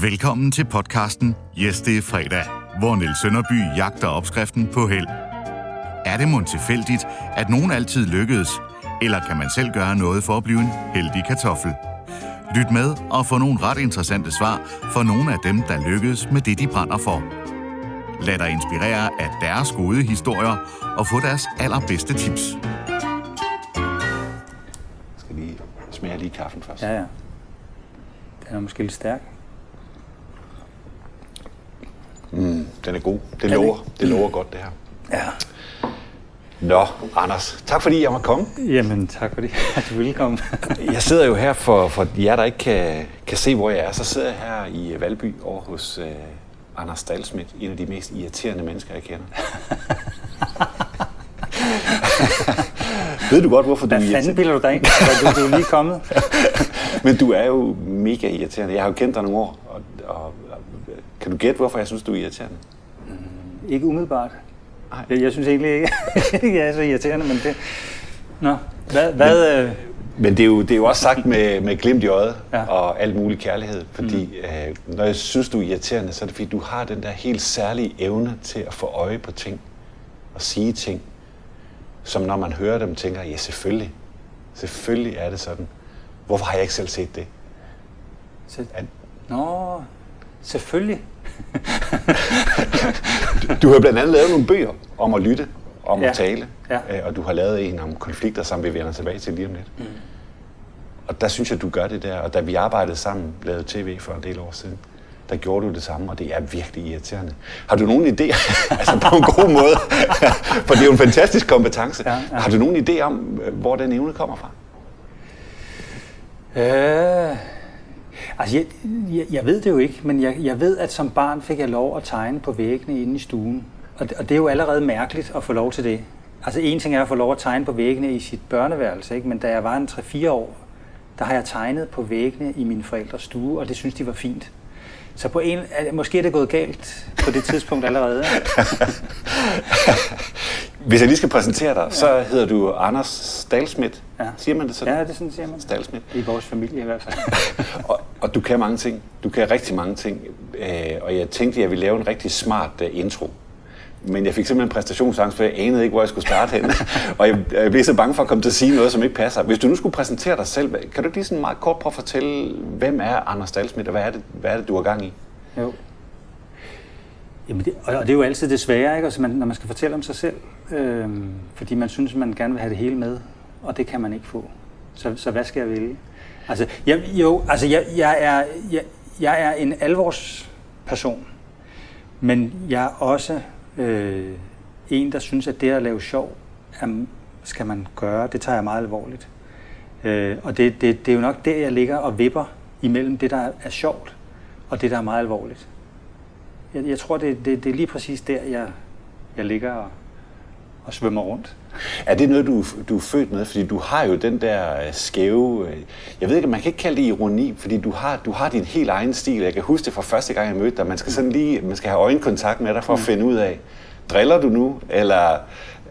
Velkommen til podcasten Yes, det er fredag, hvor Niels Sønderby jagter opskriften på held. Er det mon tilfældigt, at nogen altid lykkedes, eller kan man selv gøre noget for at blive en heldig kartoffel? Lyt med og få nogle ret interessante svar for nogle af dem, der lykkedes med det, de brænder for. Lad dig inspirere af deres gode historier og få deres allerbedste tips. skal lige smage lige kaffen først. Ja, ja. Den er måske lidt stærk. Den er god. Det lover, det lover godt, det her. Ja. Nå, Anders, tak fordi jeg måtte komme. Jamen, tak fordi du ville komme. Jeg sidder jo her for, for jer, der ikke kan, kan se, hvor jeg er. Så sidder jeg her i Valby over hos uh, Anders Dalsmidt, en af de mest irriterende mennesker, jeg kender. Ved du godt, hvorfor du er Hvad fanden irriterende? bilder du dig ind? Du, du er lige kommet. Men du er jo mega irriterende. Jeg har jo kendt dig nogle år. Og, og, kan du gætte, hvorfor jeg synes, du er irriterende? Ikke umiddelbart. Nej. Jeg, jeg synes egentlig ikke, jeg er så irriterende, men det... Nå, hvad... hvad øh, Men det er jo, det er jo også sagt med, med glimt i øjet ja. og alt mulig kærlighed. Fordi mm. øh, når jeg synes, du er irriterende, så er det fordi, du har den der helt særlige evne til at få øje på ting og sige ting, som når man hører dem, tænker, ja selvfølgelig, selvfølgelig er det sådan. Hvorfor har jeg ikke selv set det? så, At, nå, selvfølgelig. Du har blandt andet lavet nogle bøger om at lytte, om Ja. at tale, Ja. øh, og du har lavet en om konflikter, som vi vender tilbage til lige om lidt. Mm. Og der synes jeg, du gør det der, og da vi arbejdede sammen, lavede tv for en del år siden, der gjorde du det samme, og det er virkelig irriterende. Har du nogen idé, altså på en god måde, for det er jo en fantastisk kompetence. Ja, ja. Har du nogen idé om, øh, hvor den evne kommer fra? Øh, altså, jeg, jeg, jeg ved det jo ikke, men jeg, jeg ved, at som barn fik jeg lov at tegne på væggene inde i stuen. Og det, og det er jo allerede mærkeligt at få lov til det. Altså, en ting er at få lov at tegne på væggene i sit børneværelse, ikke? men da jeg var en 3-4 år, der har jeg tegnet på væggene i min forældres stue, og det synes de var fint. Så på en, måske er det gået galt på det tidspunkt allerede. Hvis jeg lige skal præsentere dig, så hedder du Anders Stalsmidt. Ja. Siger man det sådan? Ja, det sådan, siger man. Stalsmidt. I vores familie i hvert fald. og, og du kan mange ting. Du kan rigtig mange ting. Øh, og jeg tænkte, at jeg ville lave en rigtig smart øh, intro. Men jeg fik simpelthen præstationsangst, for jeg anede ikke, hvor jeg skulle starte hen. og jeg, jeg blev så bange for at komme til at sige noget, som ikke passer. Hvis du nu skulle præsentere dig selv, kan du ikke lige sådan meget kort prøve at fortælle, hvem er Anders Dalsmith, og hvad er det, hvad er det du har gang i? Jo. Jamen det, og det er jo altid det svære, ikke? Altså man, når man skal fortælle om sig selv. Øh, fordi man synes, man gerne vil have det hele med, og det kan man ikke få. Så, så hvad skal jeg vælge? Altså, jeg, jo, altså jeg, jeg, er, jeg, jeg er en alvorsperson, men jeg er også øh, en, der synes, at det at lave sjov, er, skal man gøre. Det tager jeg meget alvorligt. Øh, og det, det, det er jo nok der, jeg ligger og vipper imellem det, der er, er sjovt, og det, der er meget alvorligt. Jeg, jeg tror, det, det, det er lige præcis der, jeg, jeg ligger og, og svømmer rundt. Er det noget, du, du er født med? Fordi du har jo den der øh, skæve... øh, Jeg ved ikke, man kan ikke kalde det ironi, fordi du har, du har din helt egen stil. Jeg kan huske det fra første gang, jeg mødte dig. Man skal, sådan lige, man skal have øjenkontakt med dig for at finde ud af, driller du nu, eller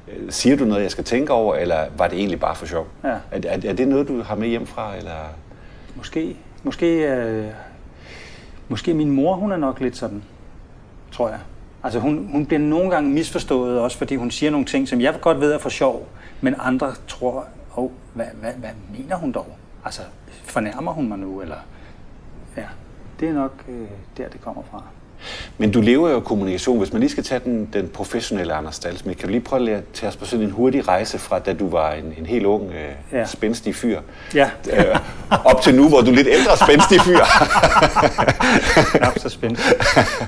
øh, siger du noget, jeg skal tænke over, eller var det egentlig bare for sjov? Ja. Er, er, er det noget, du har med hjem fra, eller... Måske, måske, øh, måske min mor, hun er nok lidt sådan, tror jeg. Altså hun, hun bliver nogle gange misforstået også, fordi hun siger nogle ting, som jeg godt ved er for sjov, men andre tror, oh, hvad, hvad, hvad mener hun dog? Altså, fornærmer hun mig nu, eller... Ja, det er nok øh, der, det kommer fra. Men du lever jo af kommunikation. Hvis man lige skal tage den, den professionelle Anders Dalsmidt, kan du lige prøve at lære- tage os på sådan en hurtig rejse fra, da du var en, en helt ung, øh, Ja. spændstig fyr, Ja, øh, op til nu, hvor du er lidt ældre spændstig fyr. knap så spændende.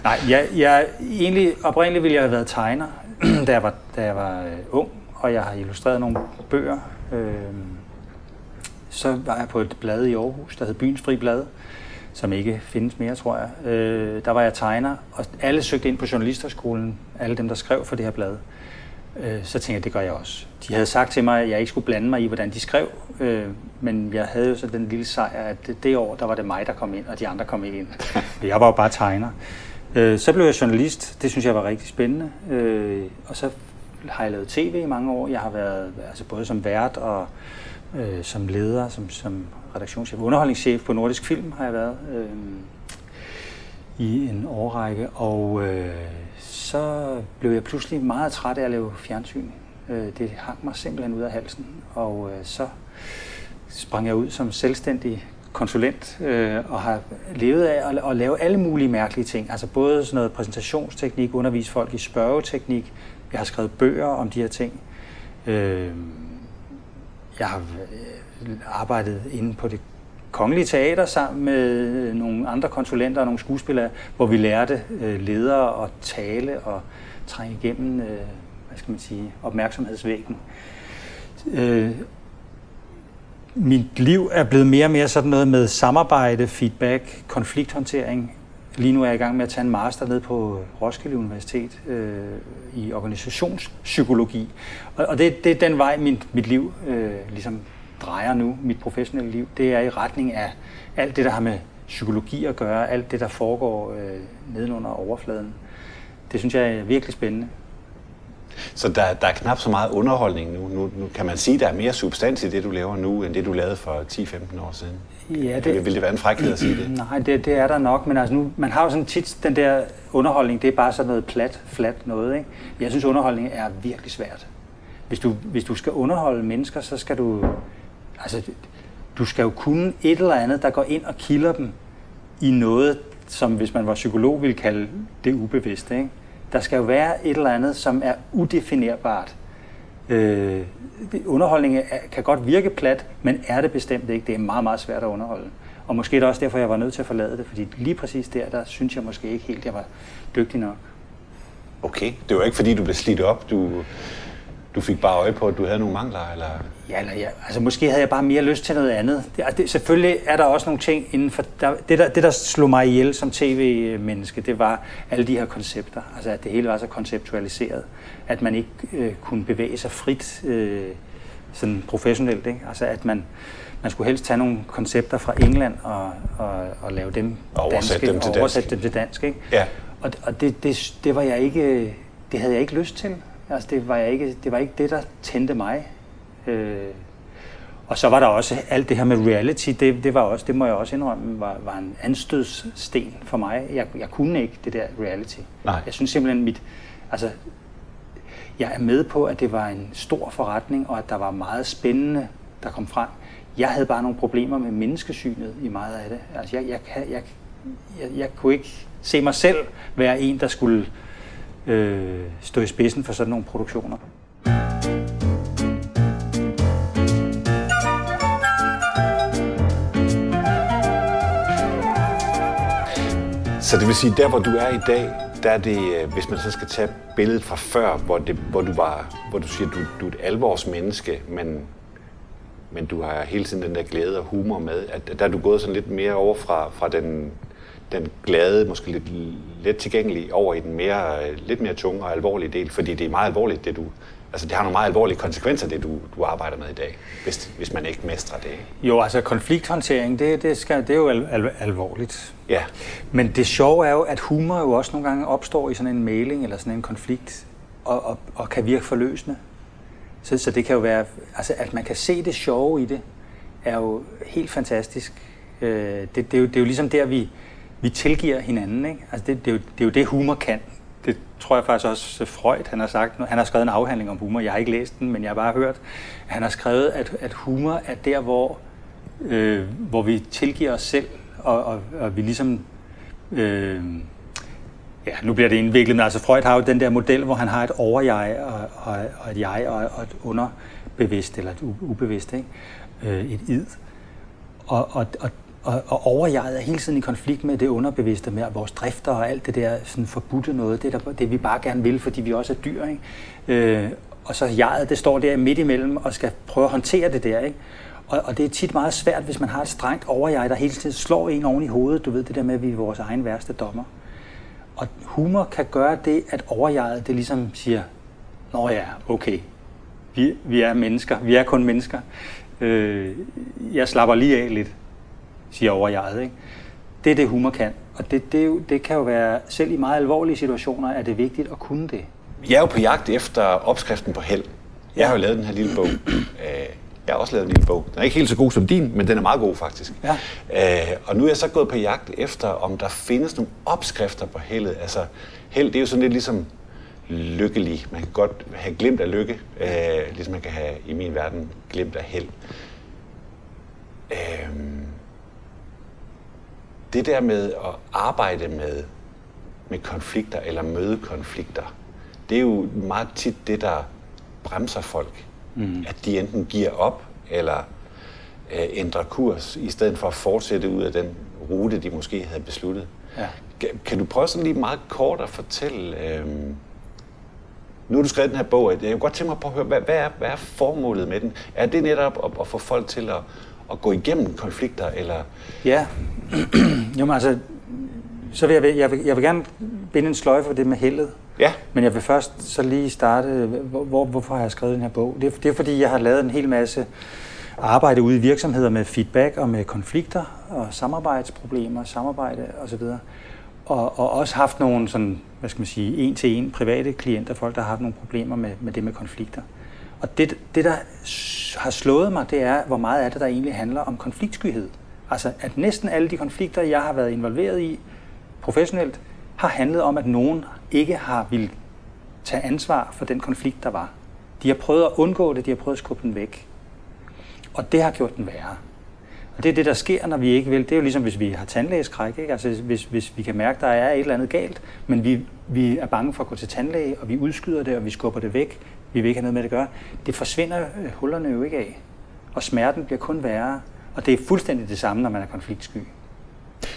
Nej, jeg, jeg, egentlig, oprindeligt ville jeg have været tegner, da jeg var, da jeg var øh, ung, og jeg har illustreret nogle bøger. Øh, så var jeg på et blad i Aarhus, der hed Byens Fri Blad, som ikke findes mere, tror jeg. Øh, der var jeg tegner, og alle søgte ind på journalisterskolen, alle dem, der skrev for det her blad. Øh, så tænkte jeg, det gør jeg også. De havde sagt til mig, at jeg ikke skulle blande mig i, hvordan de skrev, øh, men jeg havde jo så den lille sejr, at det, det år, der var det mig, der kom ind, og de andre kom ikke ind. jeg var jo bare tegner. Øh, så blev jeg journalist. Det synes jeg var rigtig spændende. Øh, og så har jeg lavet tv i mange år. Jeg har været altså både som vært og øh, som leder, som, som redaktionschef, underholdningschef på Nordisk Film har jeg været. Øh, i en årrække, og øh, så blev jeg pludselig meget træt af at lave fjernsyn. Øh, det hang mig simpelthen ud af halsen, og øh, så sprang jeg ud som selvstændig konsulent øh, og har levet af at, at lave alle mulige mærkelige ting. Altså både sådan noget præsentationsteknik, undervise folk i spørgeteknik. Jeg har skrevet bøger om de her ting. Øh, jeg har øh, arbejdet inde på det kongelige teater sammen med øh, nogle andre konsulenter og nogle skuespillere, hvor vi lærte øh, ledere at tale og trænge igennem øh, hvad skal man sige, opmærksomhedsvæggen. Øh, mit liv er blevet mere og mere sådan noget med samarbejde, feedback, konflikthåndtering. Lige nu er jeg i gang med at tage en master ned på Roskilde Universitet øh, i organisationspsykologi. Og, og det, det er den vej, mit, mit liv øh, ligesom drejer nu, mit professionelle liv. Det er i retning af alt det, der har med psykologi at gøre, alt det, der foregår øh, nedenunder overfladen. Det synes jeg er virkelig spændende. Så der, der er knap så meget underholdning nu. nu. Nu kan man sige, at der er mere substans i det, du laver nu, end det, du lavede for 10-15 år siden. Ja, det, vil det være en frækhed at sige det? Nej, det, det er der nok, men altså nu, man har jo sådan tit den der underholdning, det er bare sådan noget plat, flat noget. Ikke? Jeg synes, underholdning er virkelig svært. Hvis du, hvis du skal underholde mennesker, så skal du, altså, du skal jo kunne et eller andet, der går ind og kilder dem i noget, som hvis man var psykolog ville kalde det ubevidste. Ikke? Der skal jo være et eller andet, som er udefinerbart. Øh, underholdning er, kan godt virke plat, men er det bestemt ikke. Det er meget, meget svært at underholde. Og måske er det også derfor, jeg var nødt til at forlade det, fordi lige præcis der, der synes jeg måske ikke helt, jeg var dygtig nok. Okay, det var ikke fordi, du blev slidt op. Du, du fik bare øje på, at du havde nogle mangler? Eller? Ja, eller ja, altså måske havde jeg bare mere lyst til noget andet. Det, det, selvfølgelig er der også nogle ting inden for... Der, det, der, det, der slog mig ihjel som tv-menneske, det var alle de her koncepter. Altså at det hele var så konceptualiseret. At man ikke øh, kunne bevæge sig frit øh, sådan professionelt. Ikke? Altså at man, man skulle helst tage nogle koncepter fra England og, og, og lave dem og danske, dem til og oversætte dem til dansk. Ikke? Ja. Og, og det, det, det, var jeg ikke... Det havde jeg ikke lyst til. Altså, det, var jeg ikke, det var ikke det, der tændte mig. Øh, og så var der også alt det her med reality, det, det var også, det må jeg også indrømme, var, var en anstødssten for mig. Jeg, jeg kunne ikke det der reality. Nej. Jeg synes simpelthen, mit, altså, jeg er med på, at det var en stor forretning, og at der var meget spændende, der kom frem. Jeg havde bare nogle problemer med menneskesynet i meget af det. Altså, jeg, jeg, jeg, jeg, jeg, jeg kunne ikke se mig selv være en, der skulle øh, Øh, stå i spidsen for sådan nogle produktioner. Så det vil sige, der hvor du er i dag, der er det, øh, hvis man så skal tage billedet fra før, hvor, det, hvor du var, hvor du siger, du, du er et alvorsmenneske, men, men du har hele tiden den der glæde og humor med, at der er du gået sådan lidt mere over fra, fra den, den glade, måske lidt let tilgængelig over i den mere, lidt mere tunge og alvorlige del, fordi det er meget alvorligt, det du, altså det har nogle meget alvorlige konsekvenser, det du, du arbejder med i dag, hvis, hvis man ikke mestrer det. Jo, altså konflikthåndtering, det, det, skal, det er jo al, al, alvorligt. Ja. Men det sjove er jo, at humor jo også nogle gange opstår i sådan en mailing eller sådan en konflikt, og, og, og kan virke forløsende. Så, så det kan jo være, altså at man kan se det sjove i det, er jo helt fantastisk. Øh, det, det, er jo, det er jo ligesom der, vi, vi tilgiver hinanden. Ikke? Altså det, det, er jo, det er jo det, humor kan. Det tror jeg faktisk også øh, Freud, han har sagt. Han har skrevet en afhandling om humor. Jeg har ikke læst den, men jeg har bare hørt. Han har skrevet, at, at humor er der, hvor, øh, hvor vi tilgiver os selv, og, og, og vi ligesom... Øh, ja, nu bliver det indviklet, men altså Freud har jo den der model, hvor han har et overjeg og, og, og et jeg og, og et underbevidst, eller et ubevidst, ikke? Øh, et id. Og, og, og og, og overjeget er hele tiden i konflikt med det underbevidste, med vores drifter og alt det der sådan forbudte noget, det, der, det vi bare gerne vil, fordi vi også er dyr. Ikke? Øh, og så jeget, det står der midt imellem og skal prøve at håndtere det der. Ikke? Og, og det er tit meget svært, hvis man har et strengt overjeg, der hele tiden slår en oven i hovedet. Du ved det der med, at vi er vores egen værste dommer. Og humor kan gøre det, at overjeget det ligesom siger, Nå ja, okay, vi, vi er mennesker, vi er kun mennesker. Øh, jeg slapper lige af lidt siger overjeget. Ikke? Det er det, humor kan. Og det, det, det kan jo være, selv i meget alvorlige situationer, er det vigtigt at kunne det. Jeg er jo på jagt efter opskriften på held. Jeg har jo lavet den her lille bog. Øh, Jeg har også lavet en lille bog. Den er ikke helt så god som din, men den er meget god faktisk. Ja. Øh, og nu er jeg så gået på jagt efter, om der findes nogle opskrifter på heldet. Altså, held, det er jo sådan lidt ligesom lykkelig. Man kan godt have glemt af lykke, øh, ligesom man kan have i min verden glemt af held. Øh, det der med at arbejde med, med konflikter eller møde konflikter, det er jo meget tit det, der bremser folk. Mm. At de enten giver op, eller øh, ændrer kurs, i stedet for at fortsætte ud af den rute, de måske havde besluttet. Ja. Kan, kan du prøve sådan lige meget kort at fortælle... Øh, nu har du skrevet den her bog, jeg kunne godt tænke mig på at høre, hvad, hvad, er, hvad er formålet med den? Er det netop at, at få folk til at, at gå igennem konflikter, eller... Ja, jo, men altså, så vil jeg, jeg, vil, jeg vil gerne binde en sløjfe for det med heldet. Ja. Men jeg vil først så lige starte, hvor, hvor, hvorfor har jeg skrevet den her bog? Det er, det er fordi, jeg har lavet en hel masse arbejde ude i virksomheder med feedback og med konflikter og samarbejdsproblemer, samarbejde osv. Og, og også haft nogle sådan, hvad skal man sige, en-til-en private klienter, folk, der har haft nogle problemer med, med det med konflikter. Og det, det, der har slået mig, det er, hvor meget af det, der egentlig handler om konfliktskyhed. Altså, at næsten alle de konflikter, jeg har været involveret i professionelt, har handlet om, at nogen ikke har vil tage ansvar for den konflikt, der var. De har prøvet at undgå det, de har prøvet at skubbe den væk. Og det har gjort den værre. Og det er det, der sker, når vi ikke vil. Det er jo ligesom, hvis vi har tandlægeskræk. Ikke? Altså, hvis, hvis vi kan mærke, at der er et eller andet galt, men vi, vi er bange for at gå til tandlæge, og vi udskyder det, og vi skubber det væk. Vi vil ikke have noget med det at gøre. Det forsvinder øh, hullerne jo ikke af. Og smerten bliver kun værre. Og det er fuldstændig det samme, når man er konfliktsky.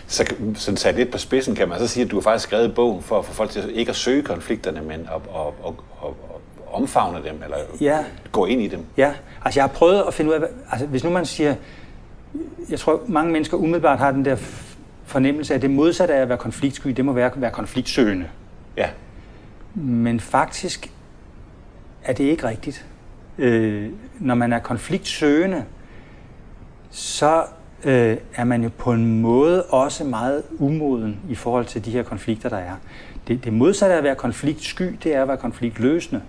Så, så sat lidt på spidsen kan man så sige, at du har faktisk skrevet bogen for at få folk til ikke at søge konflikterne, men at, at, at, at, at omfavne dem, eller ja. gå ind i dem. Ja, altså jeg har prøvet at finde ud af, altså hvis nu man siger, jeg tror mange mennesker umiddelbart har den der fornemmelse af, at det modsatte af at være konfliktsky, det må være at være konfliktsøgende. Ja. Men faktisk er det ikke rigtigt. Øh, når man er konfliktsøgende, så øh, er man jo på en måde også meget umoden i forhold til de her konflikter, der er. Det, det modsatte af at være konfliktsky, det er at være konfliktløsende.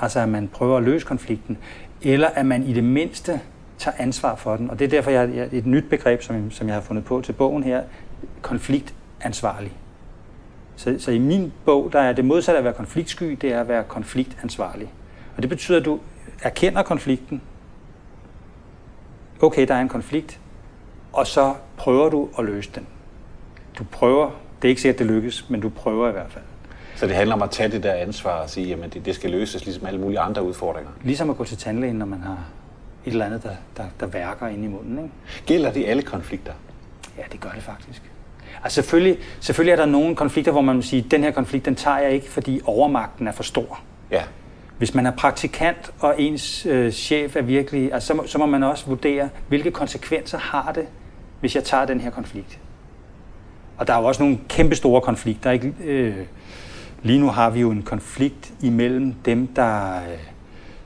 Altså at man prøver at løse konflikten, eller at man i det mindste tager ansvar for den. Og det er derfor, jeg, jeg et nyt begreb, som, som jeg har fundet på til bogen her, konfliktansvarlig. Så, så i min bog, der er det modsatte at være konfliktsky, det er at være konfliktansvarlig. Og det betyder, at du erkender konflikten, okay, der er en konflikt, og så prøver du at løse den. Du prøver, det er ikke sikkert, det lykkes, men du prøver i hvert fald. Så det handler om at tage det der ansvar og sige, at det, det skal løses ligesom alle mulige andre udfordringer? Ligesom at gå til tandlægen, når man har et eller andet, der, der, der værker ind i munden. Ikke? Gælder det alle konflikter? Ja, det gør det faktisk. Altså selvfølgelig, selvfølgelig er der nogle konflikter, hvor man må sige, den her konflikt, den tager jeg ikke, fordi overmagten er for stor. Ja. Hvis man er praktikant, og ens øh, chef er virkelig, altså, så, må, så må man også vurdere, hvilke konsekvenser har det, hvis jeg tager den her konflikt. Og der er jo også nogle kæmpe store konflikter. Ikke? Øh, lige nu har vi jo en konflikt imellem dem, der øh,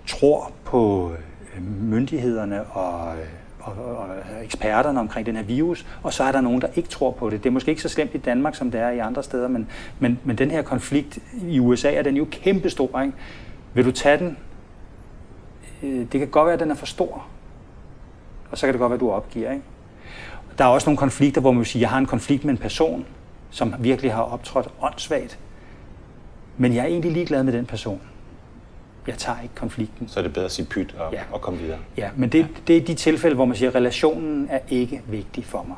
tror på øh, myndighederne og, øh, og, og eksperterne omkring den her virus, og så er der nogen, der ikke tror på det. Det er måske ikke så slemt i Danmark, som det er i andre steder, men, men, men den her konflikt i USA er den jo kæmpestor. Ikke? Vil du tage den? Øh, det kan godt være, at den er for stor. Og så kan det godt være, at du opgiver. Ikke? Der er også nogle konflikter, hvor man vil sige, at jeg har en konflikt med en person, som virkelig har optrådt åndssvagt. Men jeg er egentlig ligeglad med den person. Jeg tager ikke konflikten. Så er det bedre at sige pyt og, ja. og komme videre. Ja, men det, det er de tilfælde, hvor man siger, at relationen er ikke vigtig for mig.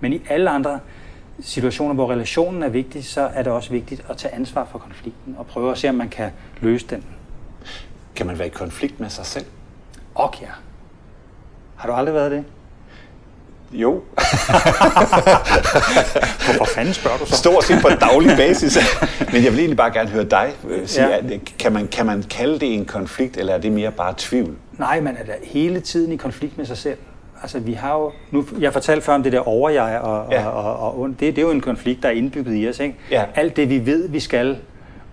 Men i alle andre situationer, hvor relationen er vigtig, så er det også vigtigt at tage ansvar for konflikten og prøve at se, om man kan løse den. Kan man være i konflikt med sig selv? Og ja. Har du aldrig været det? Jo. Hvorfor fanden spørger du så? Stort set på daglig basis. Men jeg vil egentlig bare gerne høre dig sige, ja. kan, man, kan man kalde det en konflikt, eller er det mere bare tvivl? Nej, man er da hele tiden i konflikt med sig selv. Altså, vi har jo, nu, jeg fortalte før om det der overjeg og, ja. og, og, og det, det er jo en konflikt, der er indbygget i os. Ikke? Ja. Alt det, vi ved, vi skal,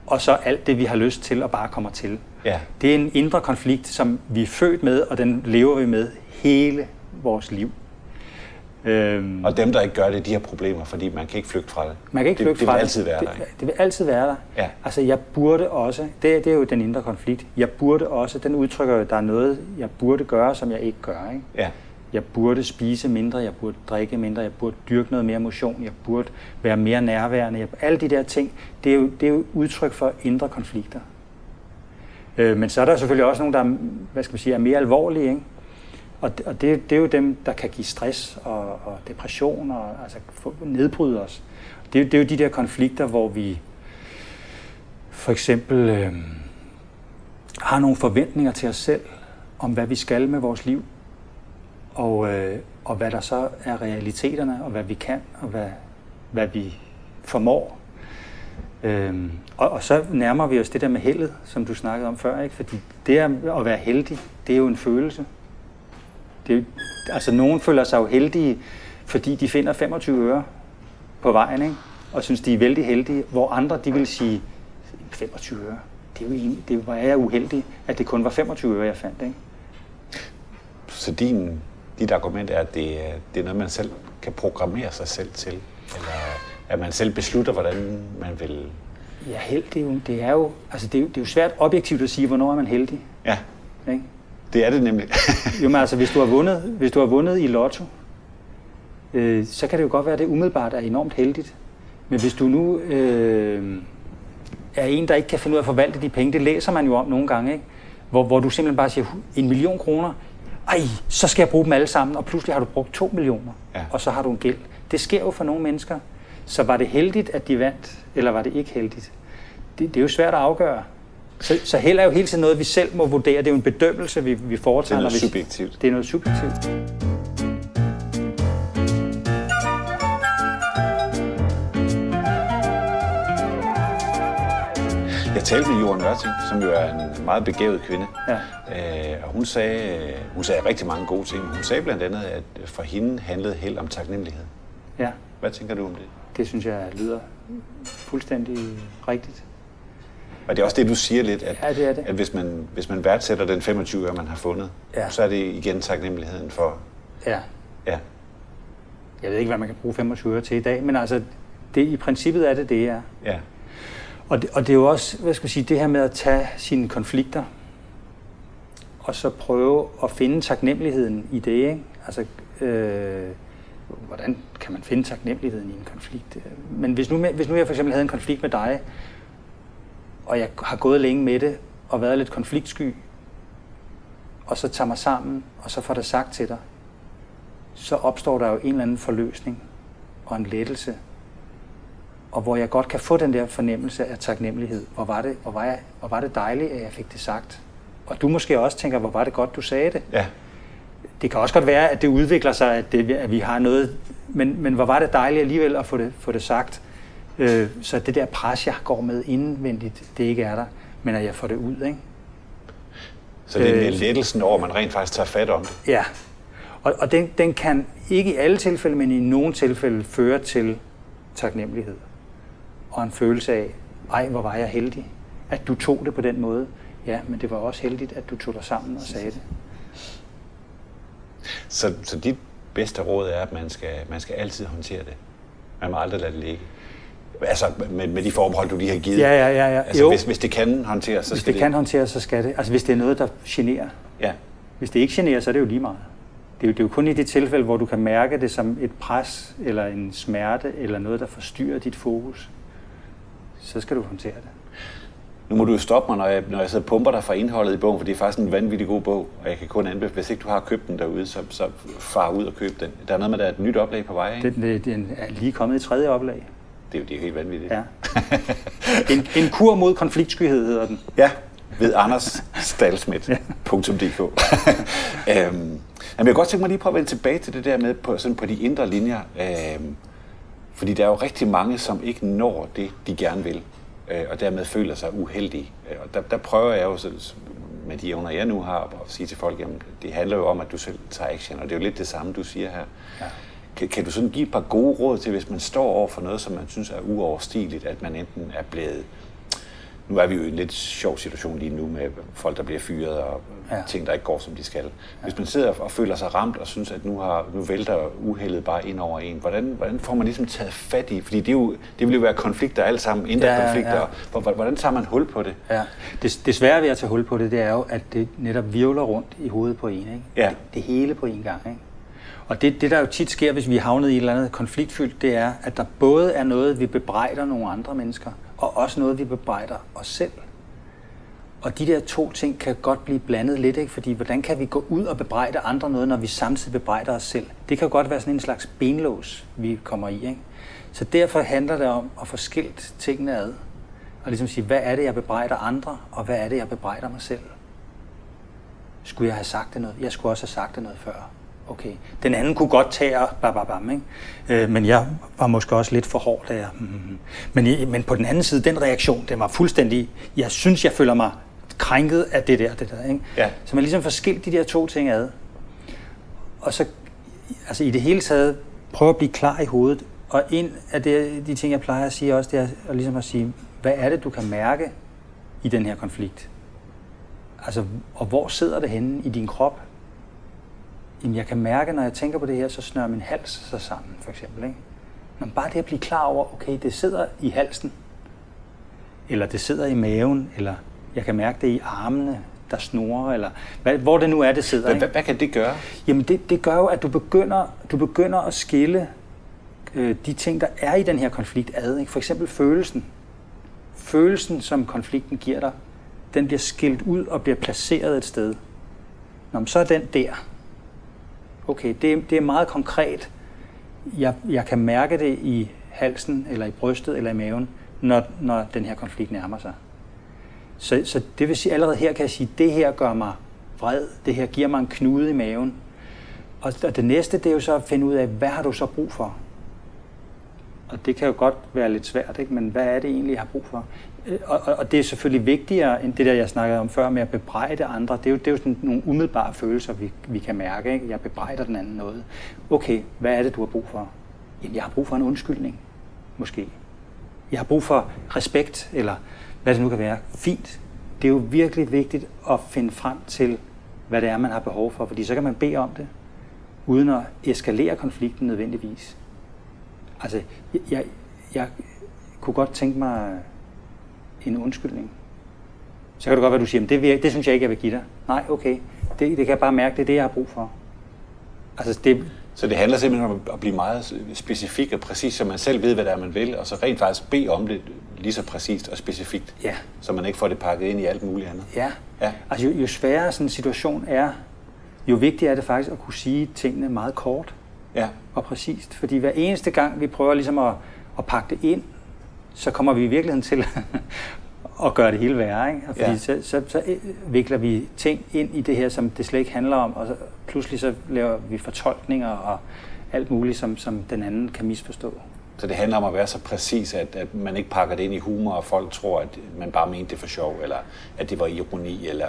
og så alt det, vi har lyst til og bare kommer til. Ja. Det er en indre konflikt, som vi er født med, og den lever vi med hele vores liv. Øhm, og dem, der ikke gør det, de har problemer, fordi man kan ikke flygte fra det. Man kan ikke flygte det, fra det. vil altid være det, der. Ikke? Det vil altid være der. Ja. Altså, jeg burde også, det, det er jo den indre konflikt, jeg burde også, den udtrykker jo, at der er noget, jeg burde gøre, som jeg ikke gør. Ikke? Ja. Jeg burde spise mindre, jeg burde drikke mindre, jeg burde dyrke noget mere motion, jeg burde være mere nærværende. Jeg, alle de der ting, det er jo, det er jo udtryk for indre konflikter. Øh, men så er der selvfølgelig også nogle, der hvad skal man sige, er mere alvorlige. Ikke? Og, det, og det, det er jo dem, der kan give stress og, og depression og altså nedbryde os. Det, det er jo de der konflikter, hvor vi for eksempel øh, har nogle forventninger til os selv om, hvad vi skal med vores liv, og, øh, og hvad der så er realiteterne, og hvad vi kan, og hvad, hvad vi formår. Øhm, og, og så nærmer vi os det der med heldet, som du snakkede om før, ikke? fordi det at være heldig, det er jo en følelse. Det, altså, nogen føler sig jo heldige, fordi de finder 25 øre på vejen, ikke? og synes, de er vældig heldige, hvor andre de vil sige, 25 øre, det er jo en, det var jeg uheldig, at det kun var 25 øre, jeg fandt. Ikke? Så din, dit argument er, at det, det er noget, man selv kan programmere sig selv til? Eller at man selv beslutter, hvordan man vil... Ja, held, det er jo, det er jo, altså det er, det er jo svært objektivt at sige, hvornår er man heldig. Ja. Ikke? Det er det nemlig. jo, men altså, hvis du har vundet, hvis du har vundet i lotto, øh, så kan det jo godt være, at det umiddelbart er enormt heldigt. Men hvis du nu øh, er en, der ikke kan finde ud af at forvalte de penge, det læser man jo om nogle gange, ikke? Hvor, hvor du simpelthen bare siger, en million kroner, ej, så skal jeg bruge dem alle sammen, og pludselig har du brugt to millioner, ja. og så har du en gæld. Det sker jo for nogle mennesker. Så var det heldigt, at de vandt, eller var det ikke heldigt? Det, det er jo svært at afgøre. Så, så held er jo hele tiden noget, vi selv må vurdere. Det er jo en bedømmelse, vi, vi foretager. Det er noget vi, subjektivt. Det er noget subjektivt. Jeg talte med Johan Ørting, som jo er en meget begavet kvinde. Ja. Øh, og hun sagde, hun sagde rigtig mange gode ting. Hun sagde blandt andet, at for hende handlede held om taknemmelighed. Ja. Hvad tænker du om det? Det synes jeg lyder fuldstændig rigtigt. Og det er også det, du siger lidt, at, ja, det er det. at hvis, man, hvis man værdsætter den 25 øre, man har fundet, ja. så er det igen taknemmeligheden for... Ja. ja. Jeg ved ikke, hvad man kan bruge 25 øre til i dag, men altså, det, i princippet er det det, er. Ja. Og det, og det er jo også, hvad skal jeg sige, det her med at tage sine konflikter, og så prøve at finde taknemmeligheden i det, ikke? Altså, øh, hvordan kan man finde taknemmeligheden i en konflikt? Men hvis nu, hvis nu jeg for eksempel havde en konflikt med dig, og jeg har gået længe med det, og været lidt konfliktsky, og så tager mig sammen, og så får det sagt til dig, så opstår der jo en eller anden forløsning og en lettelse, og hvor jeg godt kan få den der fornemmelse af taknemmelighed. Hvor var det, hvor var jeg, hvor var det dejligt, at jeg fik det sagt. Og du måske også tænker, hvor var det godt, du sagde det. Ja. Det kan også godt være, at det udvikler sig, at, det, at vi har noget, men, men hvor var det dejligt alligevel at få det, få det sagt. Øh, så det der pres, jeg går med indvendigt, det ikke er der, men at jeg får det ud. Ikke? Så det er øh, lettelsen over, at man rent faktisk tager fat om det? Ja, og, og den, den kan ikke i alle tilfælde, men i nogle tilfælde føre til taknemmelighed. Og en følelse af, ej, hvor var jeg heldig, at du tog det på den måde. Ja, men det var også heldigt, at du tog dig sammen og sagde det. Så, så dit bedste råd er, at man skal, man skal altid håndtere det. Man må aldrig lade det ligge. Altså med, med de forbehold, du lige har givet. Ja, ja, ja. ja. Altså, hvis, hvis det kan håndteres, så hvis skal det, det kan håndteres, så skal det. Altså hvis det er noget, der generer. Ja. Hvis det ikke generer, så er det jo lige meget. Det er, jo, det er jo kun i det tilfælde, hvor du kan mærke det som et pres, eller en smerte, eller noget, der forstyrrer dit fokus. Så skal du håndtere det. Nu må du jo stoppe mig, når jeg, når jeg sidder pumper dig fra indholdet i bogen, for det er faktisk en vanvittig god bog, og jeg kan kun anbefale, hvis ikke du har købt den derude, så, så far ud og køb den. Der er noget med, der er et nyt oplag på vej, ikke? Den, den er lige kommet i tredje oplag. Det er jo det er helt vanvittigt. Ja. en, en kur mod konfliktskyhed hedder den. Ja, ved Anders Stalsmidt.dk. øhm, jamen, jeg kan godt tænke mig lige på at vende tilbage til det der med på, sådan på de indre linjer. Øhm, fordi der er jo rigtig mange, som ikke når det, de gerne vil, øh, og dermed føler sig uheldige. Øh, og der, der prøver jeg jo så, med de evner, jeg nu har, at sige til folk, at det handler jo om, at du selv tager action, og det er jo lidt det samme, du siger her. Ja. Kan, kan du sådan give et par gode råd til, hvis man står over for noget, som man synes er uoverstigeligt, at man enten er blevet nu er vi jo i en lidt sjov situation lige nu med folk, der bliver fyret og ja. ting, der ikke går, som de skal. Hvis man sidder og føler sig ramt og synes, at nu, har, nu vælter uheldet bare ind over en, hvordan, hvordan får man ligesom taget fat i? Fordi det, er jo, det vil jo være konflikter alle sammen, indre ja, konflikter. Ja. Hvordan tager man hul på det? Ja. Det, det svære ved at tage hul på det, det er jo, at det netop virvler rundt i hovedet på en. Ikke? Ja. Det, det hele på en gang. Ikke? Og det, det, der jo tit sker, hvis vi er havnet i et eller andet konfliktfyldt, det er, at der både er noget, vi bebrejder nogle andre mennesker, og også noget, vi bebrejder os selv. Og de der to ting kan godt blive blandet lidt, ikke? fordi hvordan kan vi gå ud og bebrejde andre noget, når vi samtidig bebrejder os selv? Det kan godt være sådan en slags benlås, vi kommer i. Ikke? Så derfor handler det om at få skilt tingene ad. Og ligesom sige, hvad er det, jeg bebrejder andre, og hvad er det, jeg bebrejder mig selv? Skulle jeg have sagt det noget? Jeg skulle også have sagt det noget før. Okay. Den anden kunne godt tage og bam, bam, bam, ikke? Øh, men jeg var måske også lidt for hård der. Mm-hmm. Men, men på den anden side, den reaktion, den var fuldstændig... Jeg synes, jeg føler mig krænket af det der, det der, ikke? Ja. Så man ligesom får skilt de der to ting ad. Og så, altså i det hele taget, prøve at blive klar i hovedet. Og en af det, de ting, jeg plejer at sige også, det er at, ligesom at sige, hvad er det, du kan mærke i den her konflikt? Altså, og hvor sidder det henne i din krop? Jamen, jeg kan mærke, når jeg tænker på det her, så snører min hals sig sammen, for eksempel. Ikke? Men bare det at blive klar over, okay, det sidder i halsen, eller det sidder i maven, eller jeg kan mærke det i armene, der snorer, eller hvad, hvor det nu er, det sidder. Hvad, hvad, kan det gøre? Jamen, det, det gør jo, at du begynder, du begynder at skille øh, de ting, der er i den her konflikt ad. Ikke? For eksempel følelsen. Følelsen, som konflikten giver dig, den bliver skilt ud og bliver placeret et sted. Nå, så er den der. Okay, det, det er meget konkret. Jeg, jeg kan mærke det i halsen, eller i brystet, eller i maven, når, når den her konflikt nærmer sig. Så, så det vil sige, allerede her kan jeg sige, det her gør mig vred, det her giver mig en knude i maven. Og, og det næste, det er jo så at finde ud af, hvad har du så brug for? Og det kan jo godt være lidt svært, ikke? men hvad er det egentlig, jeg har brug for? Øh, og, og, og det er selvfølgelig vigtigere end det der, jeg snakkede om før med at bebrejde andre. Det er jo, det er jo sådan nogle umiddelbare følelser, vi, vi kan mærke. Ikke? Jeg bebrejder den anden noget. Okay, hvad er det, du har brug for? Jamen, jeg har brug for en undskyldning, måske. Jeg har brug for respekt, eller hvad det nu kan være. Fint. Det er jo virkelig vigtigt at finde frem til, hvad det er, man har behov for, fordi så kan man bede om det, uden at eskalere konflikten nødvendigvis. Altså, jeg, jeg, jeg kunne godt tænke mig en undskyldning. Så kan det godt være, du siger, det, vil, det synes jeg ikke, jeg vil give dig. Nej, okay. Det, det kan jeg bare mærke, det er det, jeg har brug for. Altså, det, så det handler simpelthen om at blive meget specifik og præcis, så man selv ved, hvad det er, man vil, og så rent faktisk bede om det lige så præcist og specifikt, ja. så man ikke får det pakket ind i alt muligt andet. Ja. ja. Altså jo, jo sværere sådan en situation er, jo vigtigere er det faktisk at kunne sige tingene meget kort ja. og præcist. Fordi hver eneste gang, vi prøver ligesom at, at pakke det ind, så kommer vi i virkeligheden til at gøre det hele værre. Ikke? Fordi ja. så, så, så vikler vi ting ind i det her, som det slet ikke handler om, og så pludselig så laver vi fortolkninger og alt muligt, som, som den anden kan misforstå. Så det handler om at være så præcis, at, at man ikke pakker det ind i humor, og folk tror, at man bare mente det for sjov, eller at det var ironi, eller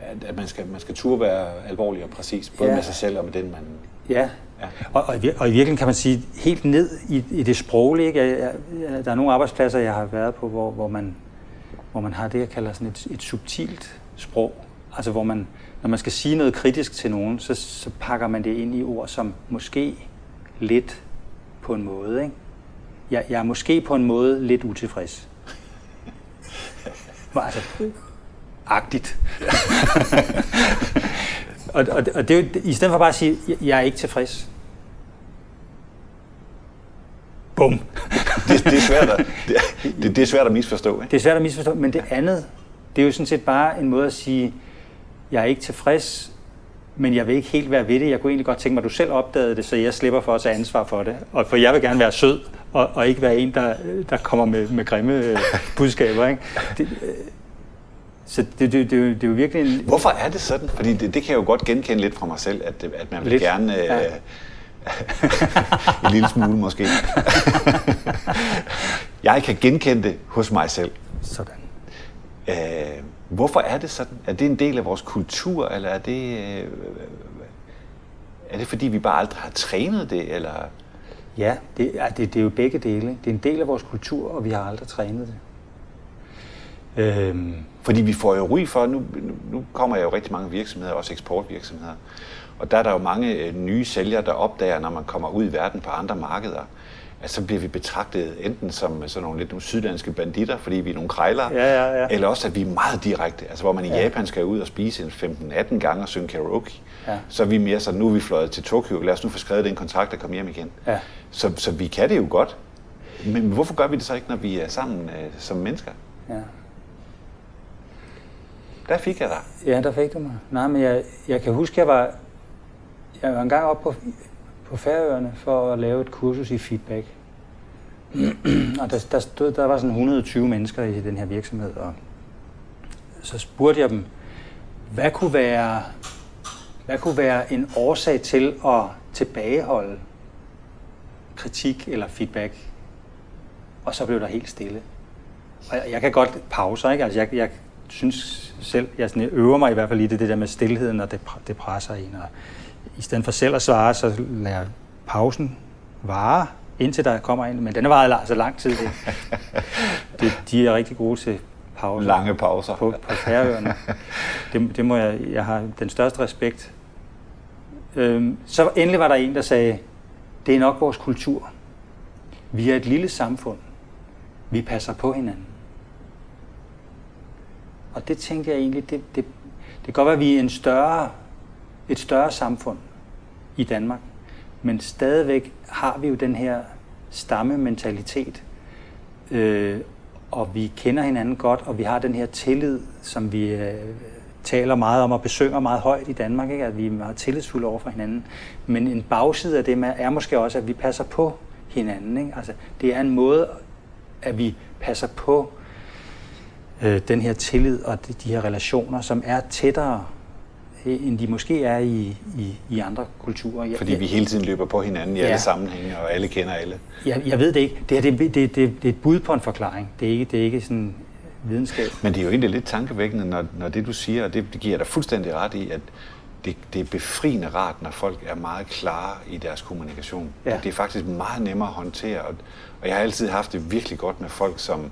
at, at man, skal, man skal turde være alvorlig og præcis, både ja. med sig selv og med den, man... Ja, ja. Og, og, og i virkeligheden kan man sige, helt ned i, i det sproglige, ikke? Jeg, jeg, der er nogle arbejdspladser, jeg har været på, hvor, hvor, man, hvor man har det, jeg kalder sådan et, et subtilt sprog. Altså hvor man, når man skal sige noget kritisk til nogen, så, så pakker man det ind i ord som måske lidt på en måde. Ikke? Jeg, jeg er måske på en måde lidt utilfreds. altså, agtigt. og, og, og det er jo, i stedet for bare at sige, jeg er ikke tilfreds. Bum. det, det, er svært at, det, det er svært at misforstå. Ikke? Det er svært at misforstå, men det andet, det er jo sådan set bare en måde at sige, jeg er ikke tilfreds, men jeg vil ikke helt være ved det. Jeg kunne egentlig godt tænke mig, at du selv opdagede det, så jeg slipper for at tage ansvar for det. Og for jeg vil gerne være sød, og, og ikke være en, der, der kommer med, med grimme budskaber. Ikke? Det, så det, det, det, det, er jo virkelig en... Hvorfor er det sådan? Fordi det, det kan jeg jo godt genkende lidt fra mig selv, at, at man vil lidt. gerne... Ja. Øh, en lille smule måske. jeg kan genkende det hos mig selv. Sådan. Øh, Hvorfor er det sådan? Er det en del af vores kultur, eller er det, øh, er det fordi, vi bare aldrig har trænet det? Eller? Ja, det, det, det er jo begge dele. Det er en del af vores kultur, og vi har aldrig trænet det. Øhm. Fordi vi får jo ry for, nu, nu kommer jeg jo rigtig mange virksomheder, også eksportvirksomheder, og der er der jo mange øh, nye sælgere, der opdager, når man kommer ud i verden på andre markeder, at så bliver vi betragtet enten som sådan nogle lidt nogle sydlandske banditter, fordi vi er nogle krejlere, ja, ja, ja. eller også at vi er meget direkte. Altså hvor man i ja. Japan skal ud og spise en 15-18 gange og synge karaoke, ja. så er vi mere sådan, nu er vi fløjet til Tokyo, lad os nu få skrevet den kontrakt og komme hjem igen. Ja. Så, så vi kan det jo godt. Men hvorfor gør vi det så ikke, når vi er sammen øh, som mennesker? Ja. Der fik jeg dig. Ja, der fik du mig. Nej, men jeg, jeg kan huske, jeg var, jeg var engang oppe på, på Færøerne for at lave et kursus i feedback. og der, der, stod, der var sådan 120 mennesker i den her virksomhed, og så spurgte jeg dem, hvad kunne være, hvad kunne være en årsag til at tilbageholde kritik eller feedback? Og så blev der helt stille. Og jeg, jeg kan godt pauser, ikke? Altså jeg, jeg synes selv, jeg, sådan, øver mig i hvert fald i det, det der med stillheden, og det, det presser en. Og i stedet for selv at svare, så lader jeg pausen vare, indtil der kommer en. Men den var altså lang tid. Det. det, de er rigtig gode til pauser. Lange pauser. På, på færøerne. Det, det må jeg, jeg har den største respekt. Øhm, så endelig var der en, der sagde, det er nok vores kultur. Vi er et lille samfund. Vi passer på hinanden. Og det tænkte jeg egentlig, det, det, det kan godt være, at vi er en større, et større samfund i Danmark, men stadigvæk har vi jo den her stammementalitet, øh, og vi kender hinanden godt, og vi har den her tillid, som vi øh, taler meget om og besynger meget højt i Danmark, ikke? at vi er meget tillidsfulde over for hinanden. Men en bagside af det er måske også, at vi passer på hinanden. Ikke? Altså, det er en måde, at vi passer på øh, den her tillid og de, de her relationer, som er tættere end de måske er i, i, i andre kulturer. Jeg, Fordi vi hele tiden løber på hinanden i ja. alle sammenhænge, og alle kender alle. Jeg, jeg ved det ikke. Det, her, det, det, det, det er et bud på en forklaring. Det er ikke, det er ikke sådan videnskab. Men det er jo egentlig lidt tankevækkende, når, når det du siger, og det, det giver dig fuldstændig ret i, at det, det er befriende rart, når folk er meget klare i deres kommunikation. Ja. Det er faktisk meget nemmere at håndtere, og, og jeg har altid haft det virkelig godt med folk, som,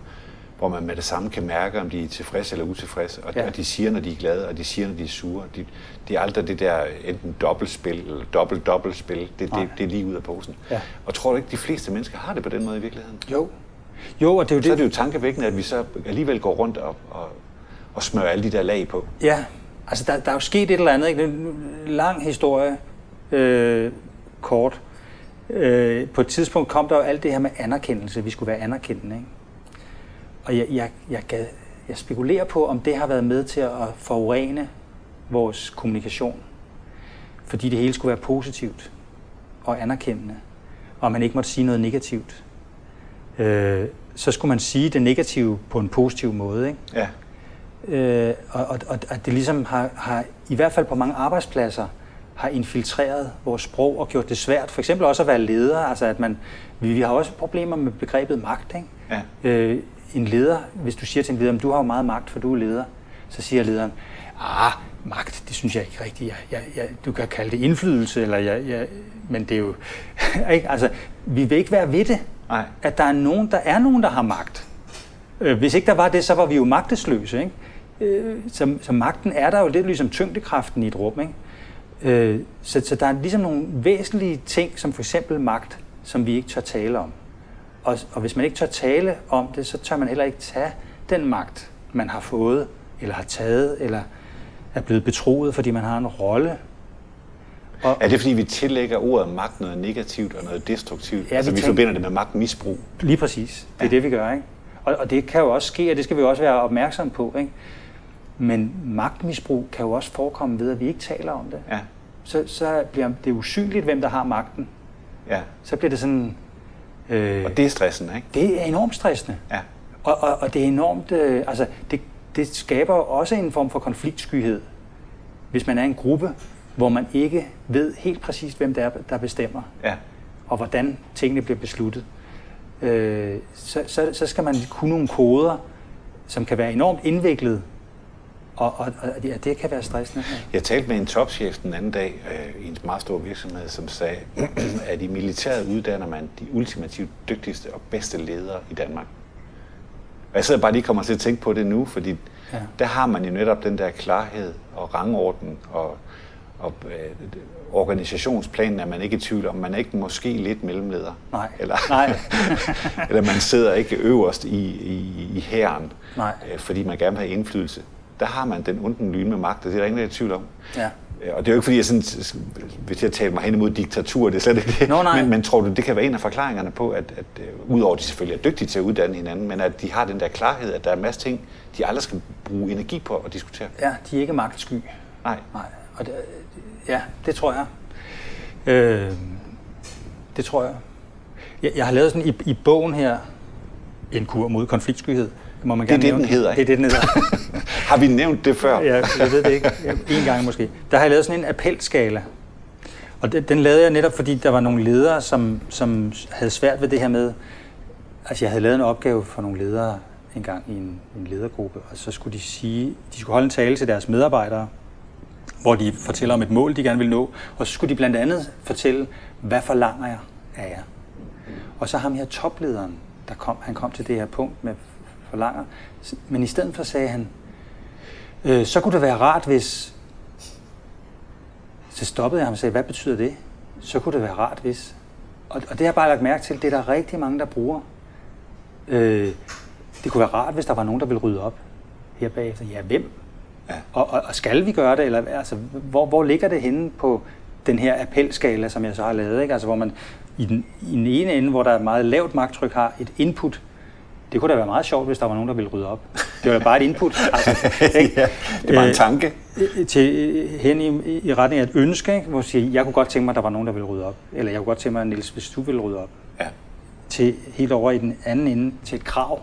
hvor man med det samme kan mærke, om de er tilfredse eller utilfredse. Og, ja. og de siger, når de er glade, og de siger, når de er sure. De, det er aldrig det der enten dobbeltspil eller dobbelt-dobbeltspil. Det, det, det er lige ud af posen. Ja. Og tror du ikke, de fleste mennesker har det på den måde i virkeligheden? Jo. Jo, og det er jo så det. er det jo tankevækkende, at vi så alligevel går rundt og, og, og smører alle de der lag på. Ja, altså der, der er jo sket et eller andet. Ikke? En lang historie, øh, kort. Øh, på et tidspunkt kom der jo alt det her med anerkendelse. Vi skulle være anerkendende. Ikke? Og jeg, jeg, jeg, jeg, jeg spekulerer på, om det har været med til at forurene vores kommunikation. Fordi det hele skulle være positivt og anerkendende, og man ikke måtte sige noget negativt. Øh, så skulle man sige det negative på en positiv måde. Ikke? Ja. Øh, og, og, og at det ligesom har, har, i hvert fald på mange arbejdspladser, har infiltreret vores sprog og gjort det svært. For eksempel også at være leder. Altså at man, vi, vi har også problemer med begrebet magt. Ikke? Ja. Øh, en leder, hvis du siger til en leder, du har jo meget magt, for du er leder, så siger lederen, ah, magt, det synes jeg ikke rigtigt. Jeg, jeg, jeg, du kan kalde det indflydelse, eller jeg, jeg, men det er jo... ikke? Altså, vi vil ikke være ved det, Nej. at der er, nogen, der er nogen, der har magt. Øh, hvis ikke der var det, så var vi jo magtesløse. Ikke? Øh, så, så magten er der jo lidt ligesom tyngdekraften i et rum. Ikke? Øh, så, så der er ligesom nogle væsentlige ting, som for eksempel magt, som vi ikke tør tale om. Og, og hvis man ikke tør tale om det, så tør man heller ikke tage den magt, man har fået, eller har taget, eller er blevet betroet, fordi man har en rolle. Og, er det fordi, vi tillægger ordet magt noget negativt og noget destruktivt? Ja, altså vi, vi forbinder det med magtmisbrug? Lige præcis. Det er ja. det, vi gør. Ikke? Og, og det kan jo også ske, og det skal vi også være opmærksom på. Ikke? Men magtmisbrug kan jo også forekomme ved, at vi ikke taler om det. Ja. Så, så bliver det usynligt, hvem der har magten. Ja. Så bliver det sådan Øh, og det er stressende, ikke? Det er enormt stressende. Ja. Og, og, og det er enormt, øh, altså det, det skaber også en form for konfliktskyhed, hvis man er en gruppe, hvor man ikke ved helt præcist, hvem det er, der bestemmer, ja. og hvordan tingene bliver besluttet. Øh, så, så, så skal man kunne nogle koder, som kan være enormt indviklet, og, og, og ja, det kan være stressende. Jeg talte med en topchef den anden dag øh, i en meget stor virksomhed, som sagde, at i militæret uddanner man de ultimativt dygtigste og bedste ledere i Danmark. Og jeg sidder bare lige kommer til at tænke på det nu, fordi Ja. der har man jo netop den der klarhed og rangorden og, og øh, organisationsplanen er man ikke i tvivl om. Man er ikke måske lidt mellemleder. Nej. Eller, Nej. eller man sidder ikke øverst i, i, i hæren, øh, fordi man gerne vil have indflydelse. Der har man den unden lyn med magt, og det er der ingen, der er i tvivl om. Ja. Øh, Og det er jo ikke fordi, jeg sådan, hvis jeg taler mig hen imod diktatur, det er slet ikke det. Nå, nej. Men, men tror du, det kan være en af forklaringerne på, at, at uh, udover at de selvfølgelig er dygtige til at uddanne hinanden, men at de har den der klarhed, at der er en masse ting, de aldrig skal bruge energi på at diskutere? ja, de er ikke magtsky. Nej. Nej, og det, ja, det tror jeg. Øh, det tror jeg. jeg. Jeg har lavet sådan i, i bogen her, en kur mod konfliktskyhed. Må man Det er gerne det, nævne. den hedder, Det er det, den hedder. Har vi nævnt det før? Ja, jeg ved det ikke. En gang måske. Der har jeg lavet sådan en appelskala. Og den, den lavede jeg netop, fordi der var nogle ledere, som, som havde svært ved det her med... Altså, jeg havde lavet en opgave for nogle ledere en gang i en, en ledergruppe, og så skulle de sige, de skulle holde en tale til deres medarbejdere, hvor de fortæller om et mål, de gerne vil nå, og så skulle de blandt andet fortælle, hvad forlanger jeg af jer? Og så ham her toplederen, der kom, han kom til det her punkt med forlanger, men i stedet for sagde han, øh, så kunne det være rart, hvis... Så stoppede jeg ham og sagde, hvad betyder det? Så kunne det være rart, hvis... Og, og det har jeg bare lagt mærke til, det er der rigtig mange, der bruger. Øh, det kunne være rart, hvis der var nogen, der ville rydde op her bagefter. Ja, hvem? Ja. Og, og, og skal vi gøre det? Eller, altså, hvor, hvor ligger det henne på den her appelskala, som jeg så har lavet? Ikke? Altså, hvor man i den, i den ene ende, hvor der er et meget lavt magttryk, har et input. Det kunne da være meget sjovt, hvis der var nogen, der ville rydde op. Det var bare et input. Altså, ikke? ja, det er bare en Øh, tanke. øh, til, øh, hen i, i retning af et ønske, ikke? hvor jeg siger, jeg kunne godt tænke mig, at der var nogen, der ville rydde op. Eller jeg kunne godt tænke mig, Niels, hvis du ville rydde op. Ja. Til helt over i den anden ende, til et krav.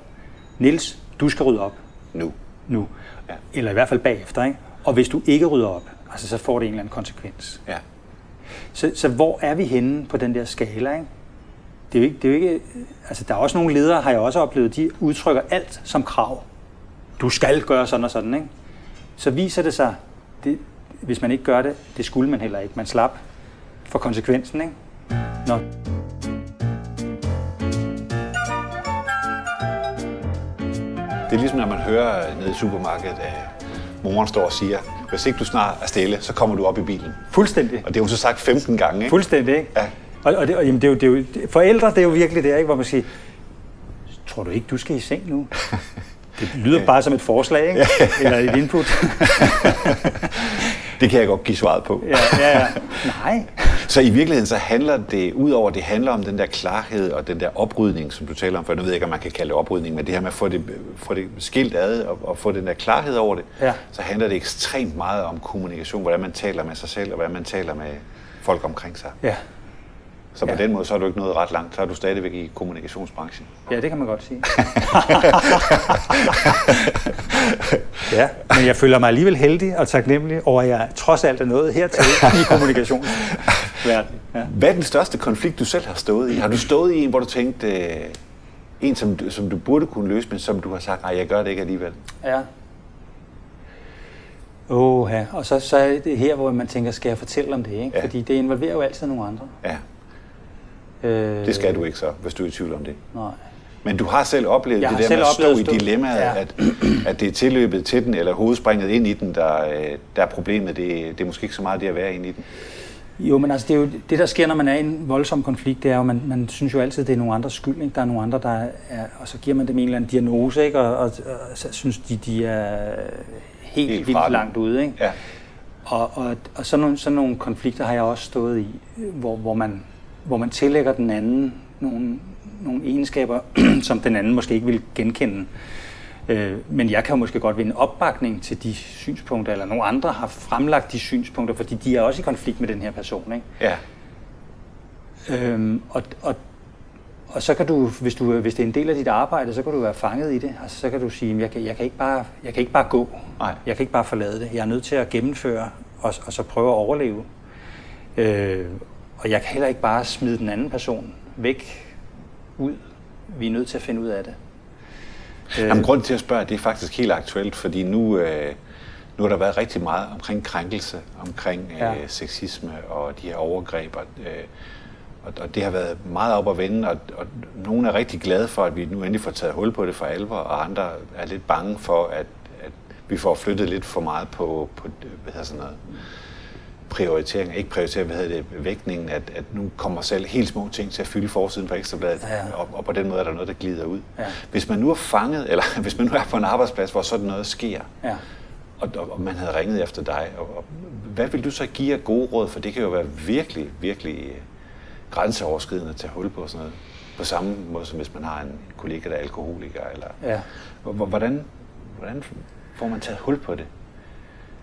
Niels, du skal rydde op Nu. nu. Ja. Eller i hvert fald bagefter. Ikke? Og hvis du ikke rydder op, altså, så får det en eller anden konsekvens. Ja. Så, så hvor er vi henne på den der skala? Ikke? Det er jo ikke, det er jo ikke, altså der er også nogle ledere, har jeg også oplevet, de udtrykker alt som krav. Du skal gøre sådan og sådan, ikke? Så viser det sig, det, hvis man ikke gør det, det skulle man heller ikke. Man slap for konsekvensen, ikke? Nå. Det er ligesom, når man hører nede i supermarkedet, at moren står og siger, hvis ikke du snart er stille, så kommer du op i bilen. Fuldstændig. Og det har hun så sagt 15 gange, ikke? Fuldstændig, ikke? Ja. Og, og, det, og jamen, det, er jo, det er jo, forældre, det er jo virkelig det, ikke? hvor man siger, tror du ikke, du skal i seng nu? Det lyder bare som et forslag, ikke? Eller et input. Det kan jeg godt give svaret på. ja, ja, ja. Nej. Så i virkeligheden så handler det, udover det handler om den der klarhed og den der oprydning, som du taler om, for nu ved jeg ikke, om man kan kalde det oprydning, men det her med at få det, få det skilt ad og, og få den der klarhed over det, Ja. så handler det ekstremt meget om kommunikation, hvordan man taler med sig selv og hvordan man taler med folk omkring sig. Ja. Så på Ja. den måde, så er du ikke nået ret langt, så er du stadigvæk i kommunikationsbranchen. ja, det kan man godt sige. ja, men jeg føler mig alligevel heldig og taknemmelig over, at jeg trods alt er nået hertil i kommunikationsverdenen. Ja. Hvad er den største konflikt, du selv har stået i? Har du stået i en, hvor du tænkte, øh, en, som, du- som du burde kunne løse, men som du har sagt, nej, jeg gør det ikke alligevel? Ja. Åh, ja. Og så, så er det her, hvor man tænker, skal jeg fortælle om det, ikke? Ja. Fordi det involverer jo altid nogle andre. Ja, Øh, det skal du ikke så, hvis du er i tvivl om det. Nej. Men du har selv oplevet Jeg det der med at stå i dilemmaet, Ja. at, at det er tilløbet til den, eller hovedspringet ind i den, der, øh, der er problemet. Det, det er måske ikke så meget det at være inde i den. Jo, men altså, det, er jo, det, der sker, når man er i en voldsom konflikt, det er jo, man, man synes jo altid, det er nogle andres skyld. Ikke? Der er nogle andre, der er, og så giver man dem en eller anden diagnose, ikke? Og, og, og så synes de, de er helt, Helt vildt langt ude. Ikke? Ja. Og, og, og sådan, nogle, sådan nogle konflikter har jeg også stået i, hvor, hvor, man, hvor man tillægger den anden nogle, nogle egenskaber, som den anden måske ikke vil genkende. Øh, men jeg kan jo måske godt vinde opbakning til de synspunkter, eller nogle andre har fremlagt de synspunkter, fordi de er også i konflikt med den her person. Ikke? Ja. Øhm, og, og, og så kan du, hvis, du, hvis det er en del af dit arbejde, så kan du være fanget i det. Altså, så kan du sige, jeg kan, jeg kan, ikke, bare, jeg kan ikke bare gå. Nej. Jeg kan ikke bare forlade det. Jeg er nødt til at gennemføre og, og så prøve at overleve. Øh, og jeg kan heller ikke bare smide den anden person væk, ud. Vi er nødt til at finde ud af det. Øh, Jamen, grunden til at spørge, det er faktisk helt aktuelt, fordi nu, øh, nu har der været rigtig meget omkring krænkelse, omkring øh, Ja. sexisme og de her overgreb. Og, øh, og, og det har været meget op at vende, og, og nogle er rigtig glade for, at vi nu endelig får taget hul på det for alvor, og andre er lidt bange for, at, at vi får flyttet lidt for meget på, på hvad hedder sådan noget, prioritering, ikke prioritering, hvad hedder det, vægtningen, at, at nu kommer selv helt små ting til at fylde forsiden på Ekstrabladet, ja. og, og på den måde er der noget, der glider ud. Ja. Hvis man nu er fanget, eller hvis man nu er på en arbejdsplads, hvor sådan noget sker, ja. og, og, og man havde ringet efter dig, og, og, hvad vil du så give af gode råd, for det kan jo være virkelig, virkelig grænseoverskridende at tage hul på sådan noget. På samme måde som hvis man har en kollega, der er alkoholiker. Eller, ja. hvordan, hvordan får man taget hul på det?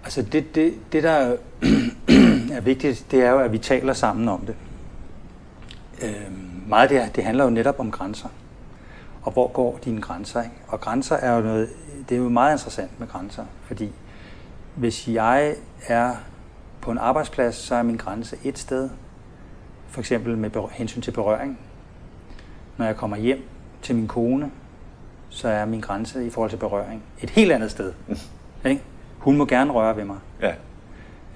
Altså det, det, det der er vigtigt, det er jo, at vi taler sammen om det. Øh, meget det, det handler jo netop om grænser. Og hvor går dine grænser? Ikke? Og grænser er jo noget, det er jo meget interessant med grænser, fordi hvis jeg er på en arbejdsplads, så er min grænse et sted, for eksempel med hensyn til berøring. Når jeg kommer hjem til min kone, så er min grænse i forhold til berøring et helt andet sted. Mm. Ikke? Hun må gerne røre ved mig. Ja.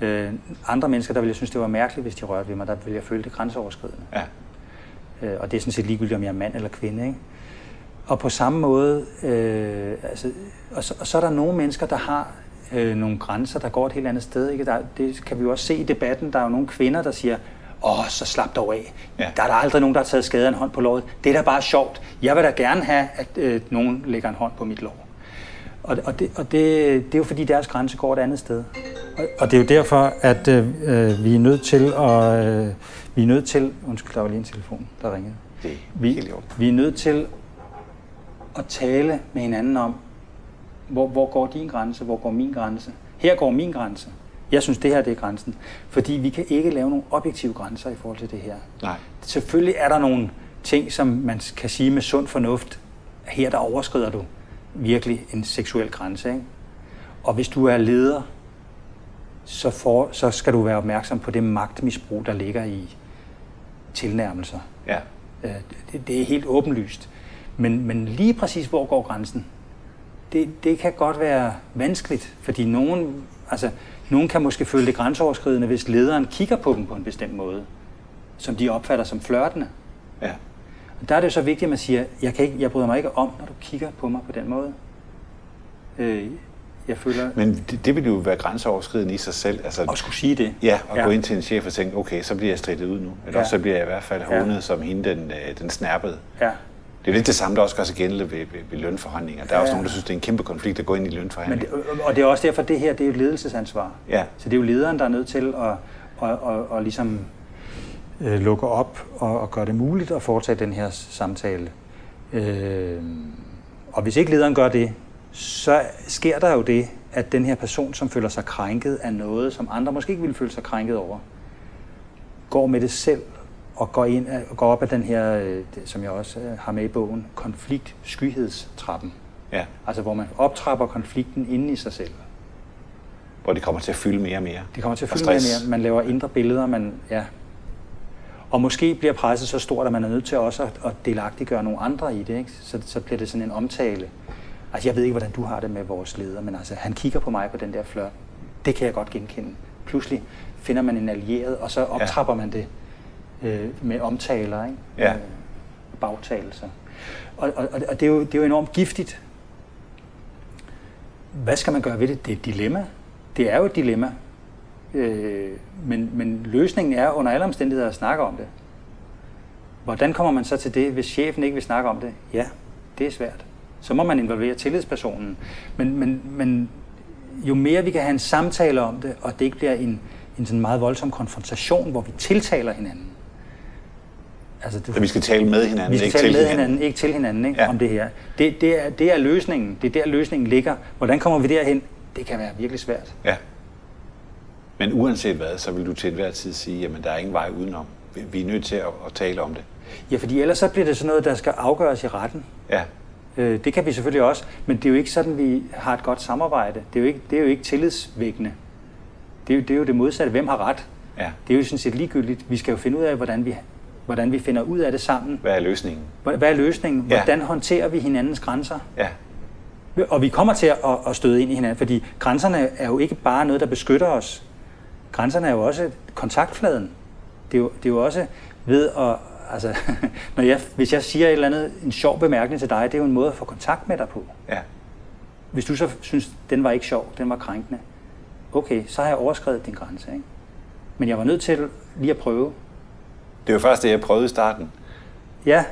Øh, andre mennesker, der ville jeg synes, det var mærkeligt, hvis de rørte ved mig, der ville jeg føle det grænseoverskridende. Ja. Øh, og det er sådan set ligegyldigt, om jeg er mand eller kvinde. Ikke? Og på samme måde, øh, altså, og, så, og så er der nogle mennesker, der har øh, nogle grænser, der går et helt andet sted. Ikke? Der, det kan vi jo også se i debatten. Der er jo nogle kvinder, der siger, åh, så slap dog af. Ja. Der er der aldrig nogen, der har taget skade af en hånd på låret. Det er da bare sjovt. Jeg vil da gerne have, at øh, nogen lægger en hånd på mit lår. Og, og, det, og det, det er jo fordi deres grænse går et andet sted. Og, og det er jo derfor, at øh, øh vi er nødt til at... Øh, vi er nødt til... Undskyld, der var lige en telefon, der ringede. Det er vi, vi er nødt til at tale med hinanden om, hvor, hvor går din grænse, hvor går min grænse. Her går min grænse. Jeg synes, det her det er grænsen. Fordi vi kan ikke lave nogle objektive grænser i forhold til det her. Nej. Selvfølgelig er der nogle ting, som man kan sige med sund fornuft. Her der overskrider du virkelig en seksuel grænse. Ikke? Og hvis du er leder, så, for, så skal du være opmærksom på det magtmisbrug, der ligger i tilnærmelser. Ja. Øh, det, det er helt åbenlyst. Men, men lige præcis, hvor går grænsen? Det, det kan godt være vanskeligt, fordi nogen, altså, nogen kan måske føle det grænseoverskridende, hvis lederen kigger på dem på en bestemt måde, som de opfatter som flørtende. Ja. Og der er det jo så vigtigt, at man siger, jeg, kan ikke, jeg bryder mig ikke om, når du kigger på mig på den måde. Øh, jeg føler... Men det, det vil jo være grænseoverskridende i sig selv. Altså, at skulle sige det. Ja, og ja. gå ind til en chef og tænke, okay, så bliver jeg strittet ud nu. Eller ja. så bliver jeg i hvert fald hånet ja. som hende, den, øh, den snærpede. Ja. Det er lidt det samme, der også gør sig gældende ved, ved, ved lønforhandlinger. Der er ja. også nogen, der synes, det er en kæmpe konflikt at gå ind i lønforhandlinger. Men det, og det er også derfor, det her det er et ledelsesansvar. Ja. Så det er jo lederen, der er nødt til at, at, at, at ligesom øh, lukke op og, og gøre det muligt at foretage den her samtale. Øh, og hvis ikke lederen gør det, så sker der jo det, at den her person, som føler sig krænket af noget, som andre måske ikke ville føle sig krænket over, går med det selv og går, ind, går op ad den her, øh, som jeg også øh, har med i bogen, konfliktskyhedstrappen. Ja. Altså hvor man optrapper konflikten inde i sig selv. Hvor det kommer til at fylde mere og mere. Det kommer til at fylde mere og mere. Man laver indre billeder, man, ja. Og måske bliver presset så stort, at man er nødt til også at, at delagtiggøre nogle andre i det. Ikke? Så, så bliver det sådan en omtale. Altså jeg ved ikke, hvordan du har det med vores leder, men altså han kigger på mig på den der flørt. Det kan jeg godt genkende. Pludselig finder man en allieret, og så optrapper ja. man det øh, med omtaler, ikke? Ja. Øh, bagtagelser. Og, og, og det, er jo, det er jo enormt giftigt. Hvad skal man gøre ved det? Det er et dilemma. Det er jo et dilemma. Øh, men, men løsningen er under alle omstændigheder at snakke om det. Hvordan kommer man så til det, hvis chefen ikke vil snakke om det? Ja, det er svært. Så må man involvere tillidspersonen. Men, men, men jo mere vi kan have en samtale om det, og det ikke bliver en, en sådan meget voldsom konfrontation, hvor vi tiltaler hinanden, Altså, det, så vi skal tale med hinanden, vi skal ikke tale til med hinanden. hinanden, ikke til hinanden, ikke, ja. om det her. Det, det, er, det er løsningen. Det er der, løsningen ligger. Hvordan kommer vi derhen? Det kan være virkelig svært. Ja. Men uanset hvad, så vil du til enhver tid sige, at der er ingen vej udenom. Vi er nødt til at, at tale om det. Ja, fordi ellers så bliver det sådan noget, der skal afgøres i retten. Ja. Øh, det kan vi selvfølgelig også, men det er jo ikke sådan, vi har et godt samarbejde. Det er jo ikke, det er jo ikke tillidsvækkende. Det er, jo, det er jo det modsatte. Hvem har ret? Ja. Det er jo sådan set ligegyldigt. Vi skal jo finde ud af, hvordan vi hvordan vi finder ud af det sammen. Hvad er løsningen? Hvad er løsningen? Hvordan ja. håndterer vi hinandens grænser? Ja. Og vi kommer til at, at støde ind i hinanden, fordi grænserne er jo ikke bare noget, der beskytter os. Grænserne er jo også kontaktfladen. Det er jo, det er jo også ved at, altså, når jeg, hvis jeg siger et eller andet, en sjov bemærkning til dig, det er jo en måde at få kontakt med dig på. Ja. Hvis du så synes, den var ikke sjov, den var krænkende, okay, så har jeg overskrevet din grænse. Ikke? Men jeg var nødt til lige at prøve. Det var først det, jeg prøvede i starten. Ja,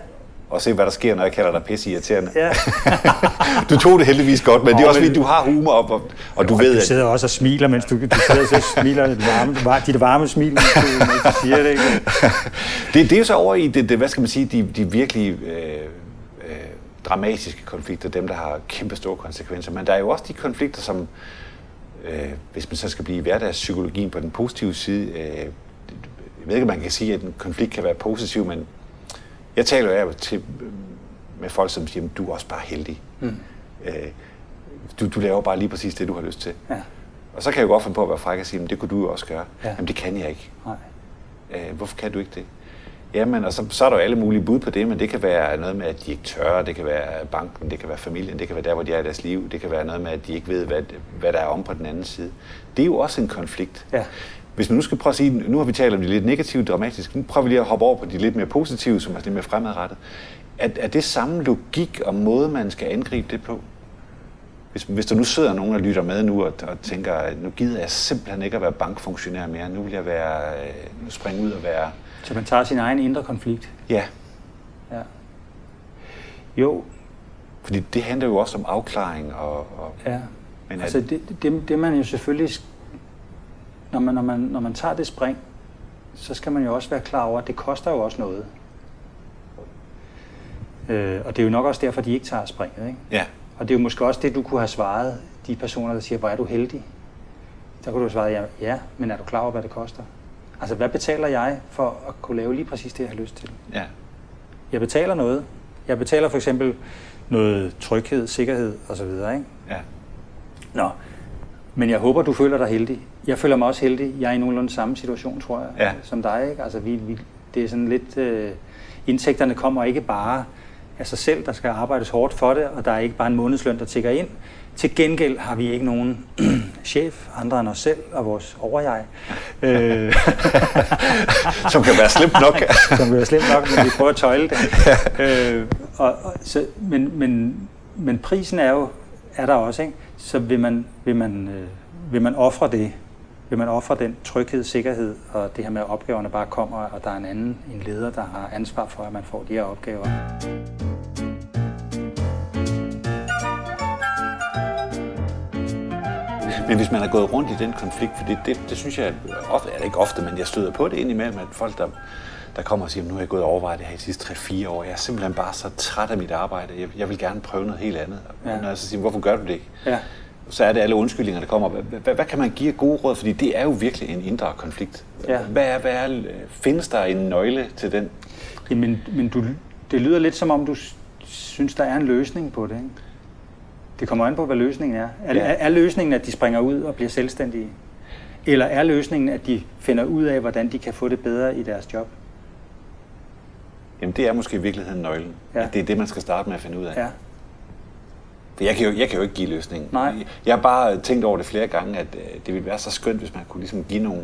Og se, hvad der sker, når jeg kalder dig pisse irriterende. ja. Du tog det heldigvis godt, men det er Nå, også fordi, du har humor op, og, og du ved, du sidder også og smiler, mens du, du sidder og smiler dit varme, var- dit varme smil, mens du, mens du siger det. Ikke? det, det er jo så over i det, det hvad skal man sige, de, de virkelig øh, øh, dramatiske konflikter, dem, der har kæmpe store konsekvenser. Men der er jo også de konflikter, som, øh, hvis man så skal blive i hverdagspsykologien på den positive side, øh, jeg ved ikke, om man kan sige, at en konflikt kan være positiv, men jeg taler jo af til med folk, som siger, du er også bare heldig. Mm. Øh, du, du laver bare lige præcis det, du har lyst til. Ja. Og så kan jeg jo godt finde på at være fræk og sige, "Men det kunne du jo også gøre. Ja. Jamen det kan jeg ikke. Nej. Øh, hvorfor kan du ikke det? Jamen, og så, så er der jo alle mulige bud på det, men det kan være noget med, at de ikke tør, det kan være banken, det kan være familien, det kan være der, hvor de er i deres liv, det kan være noget med, at de ikke ved, hvad, hvad der er om på den anden side. Det er jo også en konflikt. Ja. Hvis man nu skal prøve at sige, nu har vi talt om de lidt negative, dramatiske, nu prøver vi lige at hoppe over på de lidt mere positive, som er lidt mere fremadrettet. Er, er det samme logik og måde, man skal angribe det på? Hvis, hvis der nu sidder nogen og lytter med nu og, og tænker, at nu gider jeg simpelthen ikke at være bankfunktionær mere, nu vil jeg være, øh, nu springe ud og være, Så man tager sin egen indre konflikt. ja, Ja. Jo, fordi det handler jo også om afklaring og, og ja. Men altså det, det, det man jo selvfølgelig, når man, når, man, når man tager det spring, så skal man jo også være klar over, at det koster jo også noget. Øh, og det er jo nok også derfor, de ikke tager springet. Ikke? ja, Og det er jo måske også det, du kunne have svaret de personer, der siger, hvor er du heldig? Der kunne du have svaret, ja, ja, men er du klar over, hvad det koster? Altså, hvad betaler jeg for at kunne lave lige præcis det, jeg har lyst til? ja, Jeg betaler noget. Jeg betaler for eksempel noget tryghed, sikkerhed osv. Ikke? ja, Nå, men jeg håber, du føler dig heldig. Jeg føler mig også heldig. Jeg er i nogenlunde samme situation, tror jeg, Ja. som dig. Ikke? Altså, vi, vi, det er sådan lidt... Øh, indtægterne kommer ikke bare af sig selv. Der skal arbejdes hårdt for det, og der er ikke bare en månedsløn, der tigger ind. Til gengæld har vi ikke nogen chef, andre end os selv og vores overjeg. Øh, som kan være slemt nok. som vil være slemt nok, men vi prøver at tøjle det. øh, og, og, så, men, men, men prisen er jo er der også, ikke? Så vil man, vil man, øh, vil man ofre det. Vil man ofre den tryghed, sikkerhed og det her med, at opgaverne bare kommer, og der er en anden, en leder, der har ansvar for, at man får de her opgaver. Men hvis man har gået rundt i den konflikt, for det, det, det synes jeg ofte, eller ikke ofte, men jeg støder på det indimellem, at folk, der, der kommer og siger, nu har jeg gået og overvejet det her i de sidste 3-4 år, jeg er simpelthen bare så træt af mit arbejde, jeg, jeg vil gerne prøve noget helt andet. Ja. når jeg så siger, hvorfor gør du det ikke? Ja. Så er det alle undskyldninger, der kommer. Hvad, kan man give gode råd? Fordi det er jo virkelig en indre konflikt. Ja. Hvad er, hvad er, findes der en nøgle til den? Jamen, men du, det lyder lidt som om, du synes, der er en løsning på det. Ikke? Det kommer an på, hvad løsningen er. Er, Ja. er. er løsningen, at de springer ud og bliver selvstændige? Eller er løsningen, at de finder ud af, hvordan de kan få det bedre i deres job? Jamen det er måske i virkeligheden nøglen. Ja. At det er det, man skal starte med at finde ud af. Ja. For jeg kan, jo, jeg kan jo ikke give løsningen. Nej. Jeg har bare tænkt over det flere gange, at øh, det ville være så skønt, hvis man kunne ligesom give nogle...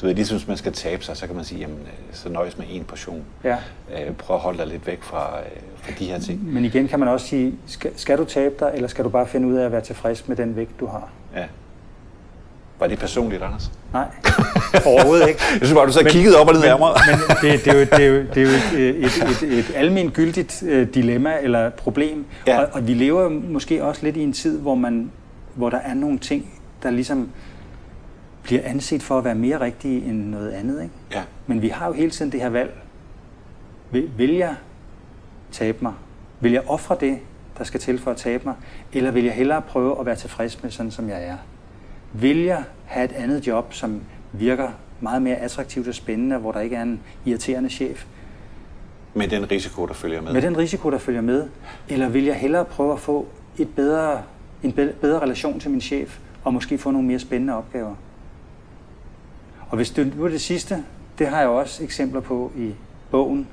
Du ved, ligesom hvis man skal tabe sig, så kan man sige, jamen, øh, så nøjes med en portion. Ja. Øh, prøv at holde dig lidt væk fra, øh, fra de her ting. Men igen kan man også sige, skal, skal du tabe dig, eller skal du bare finde ud af at være tilfreds med den vægt, du har? Ja. Var det personligt, Anders? Nej, overhovedet ikke. Jeg synes bare, du så kiggede op og ned af mig. Men det, det, er jo, det, er jo, det er jo et, et, et, et almindeligt gyldigt øh, dilemma eller problem. Ja. Og, og vi lever måske også lidt i en tid, hvor, man, hvor der er nogle ting, der ligesom bliver anset for at være mere rigtige end noget andet. Ikke? Ja. Men vi har jo hele tiden det her valg. Vil, vil jeg tabe mig? Vil jeg ofre det, der skal til for at tabe mig? Eller vil jeg hellere prøve at være tilfreds med sådan, som jeg er? Vil jeg have et andet job, som virker meget mere attraktivt og spændende, hvor der ikke er en irriterende chef? Med den risiko, der følger med. Med den risiko, der følger med? Eller vil jeg hellere prøve at få et bedre, en be- bedre relation til min chef, og måske få nogle mere spændende opgaver? Og hvis det nu er det sidste, det har jeg også eksempler på i bogen.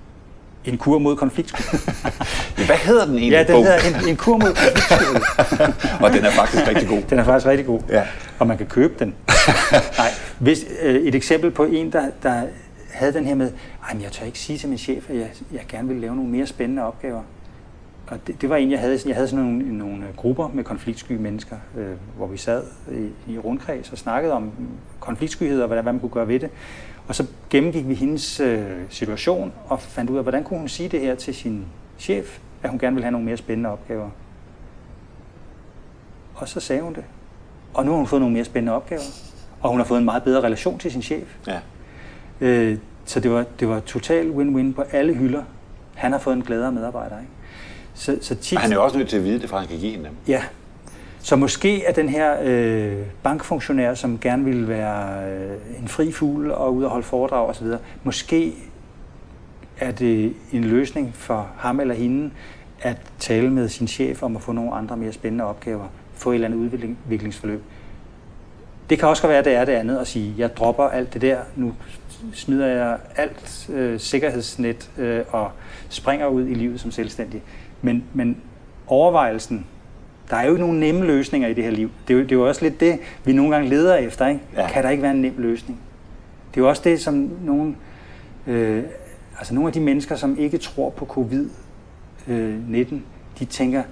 En kur mod konfliktskyld. Hvad hedder den egentlig? ja, den bog? hedder en, en kur mod konfliktskyld. og den er faktisk rigtig god. Den er faktisk rigtig god. Ja. Og man kan købe den. Nej, hvis, øh, et eksempel på en, der, der havde den her med, at jeg tør ikke sige til min chef, at jeg, jeg gerne vil lave nogle mere spændende opgaver. Og det, det var en, jeg havde. Jeg havde sådan nogle, nogle grupper med konfliktsky mennesker, øh, hvor vi sad i, i rundkreds og snakkede om konfliktskyhed og hvad, hvad man kunne gøre ved det. Og så gennemgik vi hendes øh, situation og fandt ud af, hvordan kunne hun sige det her til sin chef, at hun gerne ville have nogle mere spændende opgaver. Og så sagde hun det. Og nu har hun fået nogle mere spændende opgaver. Og hun har fået en meget bedre relation til sin chef. Ja. Øh, så det var, det var total win-win på alle hylder. Han har fået en gladere medarbejder. Ikke? Så, så tit, og han er jo også nødt til at vide det, for han kan give hende dem. Ja. Så måske er den her øh, bankfunktionær, som gerne vil være øh, en fri fugl og ud og holde foredrag osv., måske er det en løsning for ham eller hende at tale med sin chef om at få nogle andre mere spændende opgaver, få et eller andet udviklingsforløb. Det kan også være, at det er det andet at sige, jeg dropper alt det der, nu smider jeg alt øh, sikkerhedsnet øh, og springer ud i livet som selvstændig. Men, men overvejelsen, der er jo ikke nogen nemme løsninger i det her liv. Det er jo, det er jo også lidt det, vi nogle gange leder efter. Ikke? Ja. Kan der ikke være en nem løsning? Det er jo også det, som nogle, øh, altså nogle af de mennesker, som ikke tror på covid-19, øh, de tænker,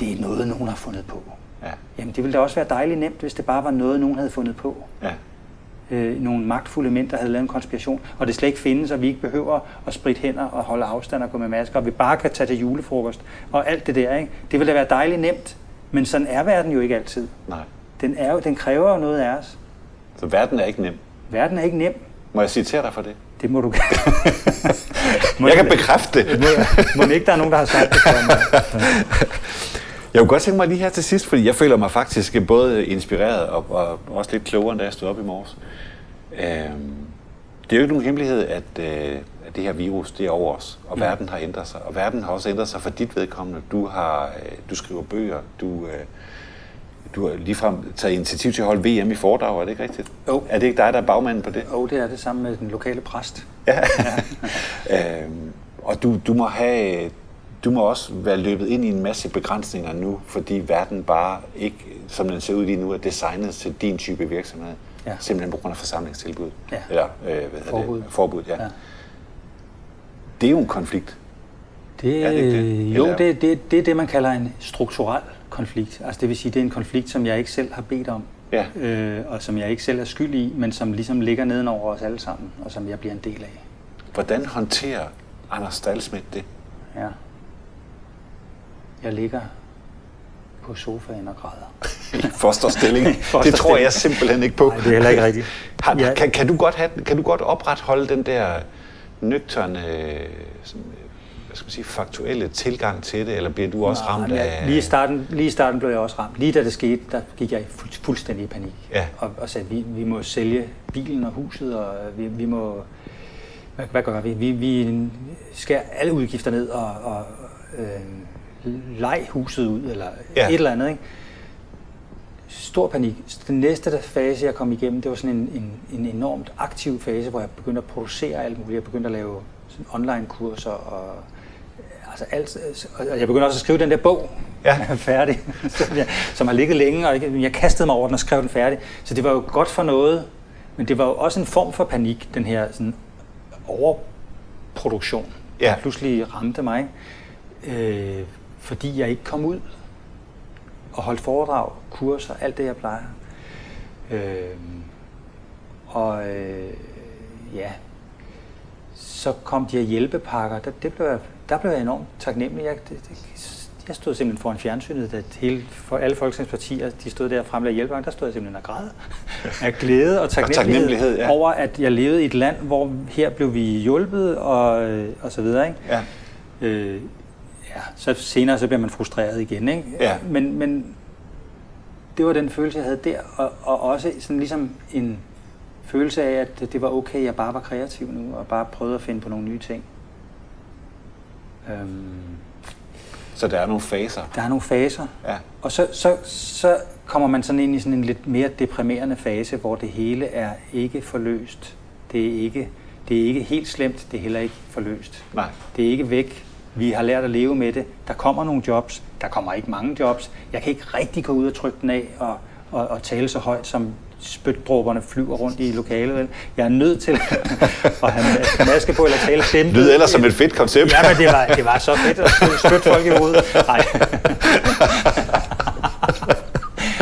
det er noget, nogen har fundet på. Ja. Jamen det ville da også være dejligt nemt, hvis det bare var noget, nogen havde fundet på. Ja øh, nogle magtfulde mænd, der havde lavet en konspiration, og det slet ikke findes, og vi ikke behøver at spritte hænder og holde afstand og gå med masker, og vi bare kan tage til julefrokost og alt det der. Ikke? Det ville da være dejligt nemt, men sådan er verden jo ikke altid. Nej. Den, er jo, den kræver jo noget af os. Så verden er ikke nem? Verden er ikke nem. Må jeg citere dig for det? Det må du må jeg kan bekræfte det. må, må ikke der er nogen, der har sagt det for mig. Jeg kunne godt tænke mig lige her til sidst, fordi jeg føler mig faktisk både inspireret og, og også lidt klogere, end da jeg stod op i morges. Øhm, det er jo ikke nogen hemmelighed, at, øh, at det her virus det er over os, og ja. verden har ændret sig. Og verden har også ændret sig for dit vedkommende. Du, har, øh, du skriver bøger, du, øh, du har ligefrem taget initiativ til at holde VM i foredrag, er det ikke rigtigt? Jo. Er det ikke dig, der er bagmanden på det? Jo, det er det sammen med den lokale præst. Ja. ja. øhm, og du, du må have du må også være løbet ind i en masse begrænsninger nu, fordi verden bare ikke, som den ser ud lige nu, er designet til din type virksomhed. Ja. Simpelthen på grund af forsamlingstilbud. Ja. Eller øh, hvad forbud. Det? Forbud, ja. ja. Det er jo en konflikt. Det, er det ikke det? Jo, det, det, det er det, man kalder en strukturel konflikt. Altså det vil sige, det er en konflikt, som jeg ikke selv har bedt om. Ja. Øh, og som jeg ikke selv er skyld i, men som ligesom ligger nedenover os alle sammen, og som jeg bliver en del af. Hvordan håndterer Anders Stalsmidt det? Ja. Jeg ligger på sofaen og græder. I fosterstilling? det tror jeg simpelthen ikke på. Nej, det er heller ikke rigtigt. Har, ja. kan, kan, du godt have, kan du godt opretholde den der nøgterne, sådan, hvad skal man sige, faktuelle tilgang til det, eller bliver du også Nej, ramt af... Lige i, starten, lige i starten blev jeg også ramt. Lige da det skete, der gik jeg fu- fuldstændig i panik. Ja. Og, og sagde, vi, vi må sælge bilen og huset, og vi, vi må... Hvad, hvad gør vi? Vi, vi skærer alle udgifter ned, og, og øh, leg huset ud, eller ja. et eller andet. Ikke? Stor panik. Den næste fase, jeg kom igennem, det var sådan en, en, en enormt aktiv fase, hvor jeg begyndte at producere alt muligt. Jeg begyndte at lave sådan online-kurser og altså alt, og jeg begyndte også at skrive den der bog, ja. færdig, som, jeg, som har ligget længe, og jeg, jeg kastede mig over den og skrev den færdig. Så det var jo godt for noget, men det var jo også en form for panik, den her sådan overproduktion, ja. der pludselig ramte mig. Øh, fordi jeg ikke kom ud og holdt foredrag, kurser, alt det jeg plejer. Øh, og øh, ja, så kom de her hjælpepakker, der, det blev jeg, der blev jeg enormt taknemmelig. Jeg, det, det, jeg stod simpelthen foran fjernsynet, da hele, for alle folketingspartier, de stod der og fremlagde hjælpepakker, der stod jeg simpelthen og græd af glæde og taknemmelighed, og taknemmelighed ja. over, at jeg levede i et land, hvor her blev vi hjulpet og, og så videre. Ikke? Ja. Øh, ja, så senere så bliver man frustreret igen. Ikke? Ja. Men, men det var den følelse, jeg havde der, og, og også sådan ligesom en følelse af, at det var okay, jeg bare var kreativ nu, og bare prøvede at finde på nogle nye ting. Øhm, så der er nogle faser? Der er nogle faser. Ja. Og så, så, så kommer man sådan ind i sådan en lidt mere deprimerende fase, hvor det hele er ikke forløst. Det er ikke, det er ikke helt slemt, det er heller ikke forløst. Nej. Det er ikke væk, vi har lært at leve med det. Der kommer nogle jobs. Der kommer ikke mange jobs. Jeg kan ikke rigtig gå ud og trykke den af og, og, og tale så højt, som, spytdråberne flyver rundt i lokalet. Vel? Jeg er nødt til at have maske på eller tale dæmpet. Lyder ellers som et fedt koncept. Ja, men det var, det var så fedt at spytte folk i hovedet. Nej.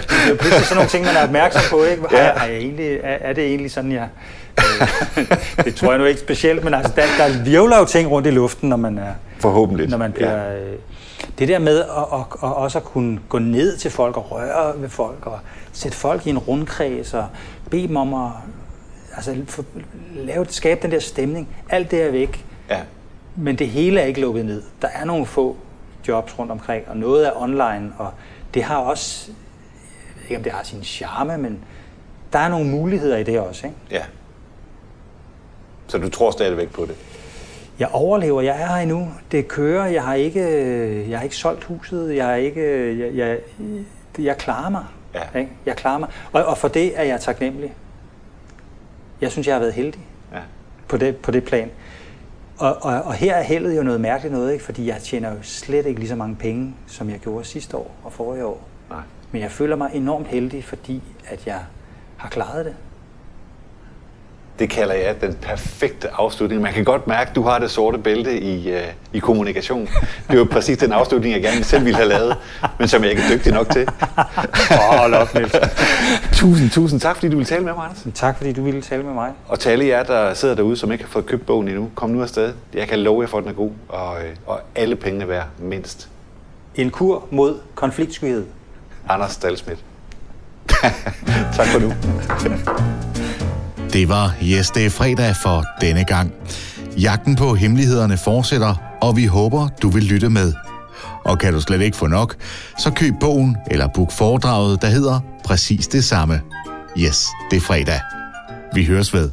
det er jo pludselig sådan nogle ting, man er opmærksom på. Ikke? Ja. Er, er, jeg egentlig, er, er det egentlig sådan, jeg... Øh, det tror jeg nu ikke specielt, men altså, der, der virvler jo ting rundt i luften, når man er... Forhåbentlig. Når man bliver... Ja. Øh, det der med at, at, at også at kunne gå ned til folk og røre ved folk og sætte folk i en rundkreds og bede dem om at altså, for, lave, skabe den der stemning. Alt det er væk. Ja. Men det hele er ikke lukket ned. Der er nogle få jobs rundt omkring, og noget er online, og det har også, jeg ved ikke om det har sin charme, men der er nogle muligheder i det også. Ikke? Ja. Så du tror stadigvæk på det? Jeg overlever, jeg er her endnu. Det kører, jeg har ikke, jeg har ikke solgt huset, jeg har ikke, jeg, jeg, jeg klarer mig. Ja. Ikke? Jeg klarer mig. Og, og for det er jeg taknemmelig. Jeg synes, jeg har været heldig Ja. på det, på det plan. Og, og, og her er heldet jo noget mærkeligt noget, ikke? fordi jeg tjener jo slet ikke lige så mange penge, som jeg gjorde sidste år og forrige år. Nej. Men jeg føler mig enormt heldig, fordi at jeg har klaret det. Det kalder jeg den perfekte afslutning. Man kan godt mærke, at du har det sorte bælte i, uh, i kommunikation. Det var præcis den afslutning, jeg gerne selv ville have lavet, men som jeg ikke er dygtig nok til. Hold op, Niels. Tusind, tusind tak, fordi du ville tale med mig, Anders. Tak fordi du ville tale med mig. Og til alle jer, der sidder derude, som ikke har fået købt bogen endnu, kom nu afsted. Jeg kan love jer for, at den er god, og, øh, og alle pengene værd mindst. En kur mod konfliktskyhed. Anders Stalsmidt. tak for nu. Det var Yes, det er fredag for denne gang. Jagten på hemmelighederne fortsætter, og vi håber, du vil lytte med. Og kan du slet ikke få nok, så køb bogen eller book foredraget, der hedder præcis det samme. Yes, det er fredag. Vi høres ved.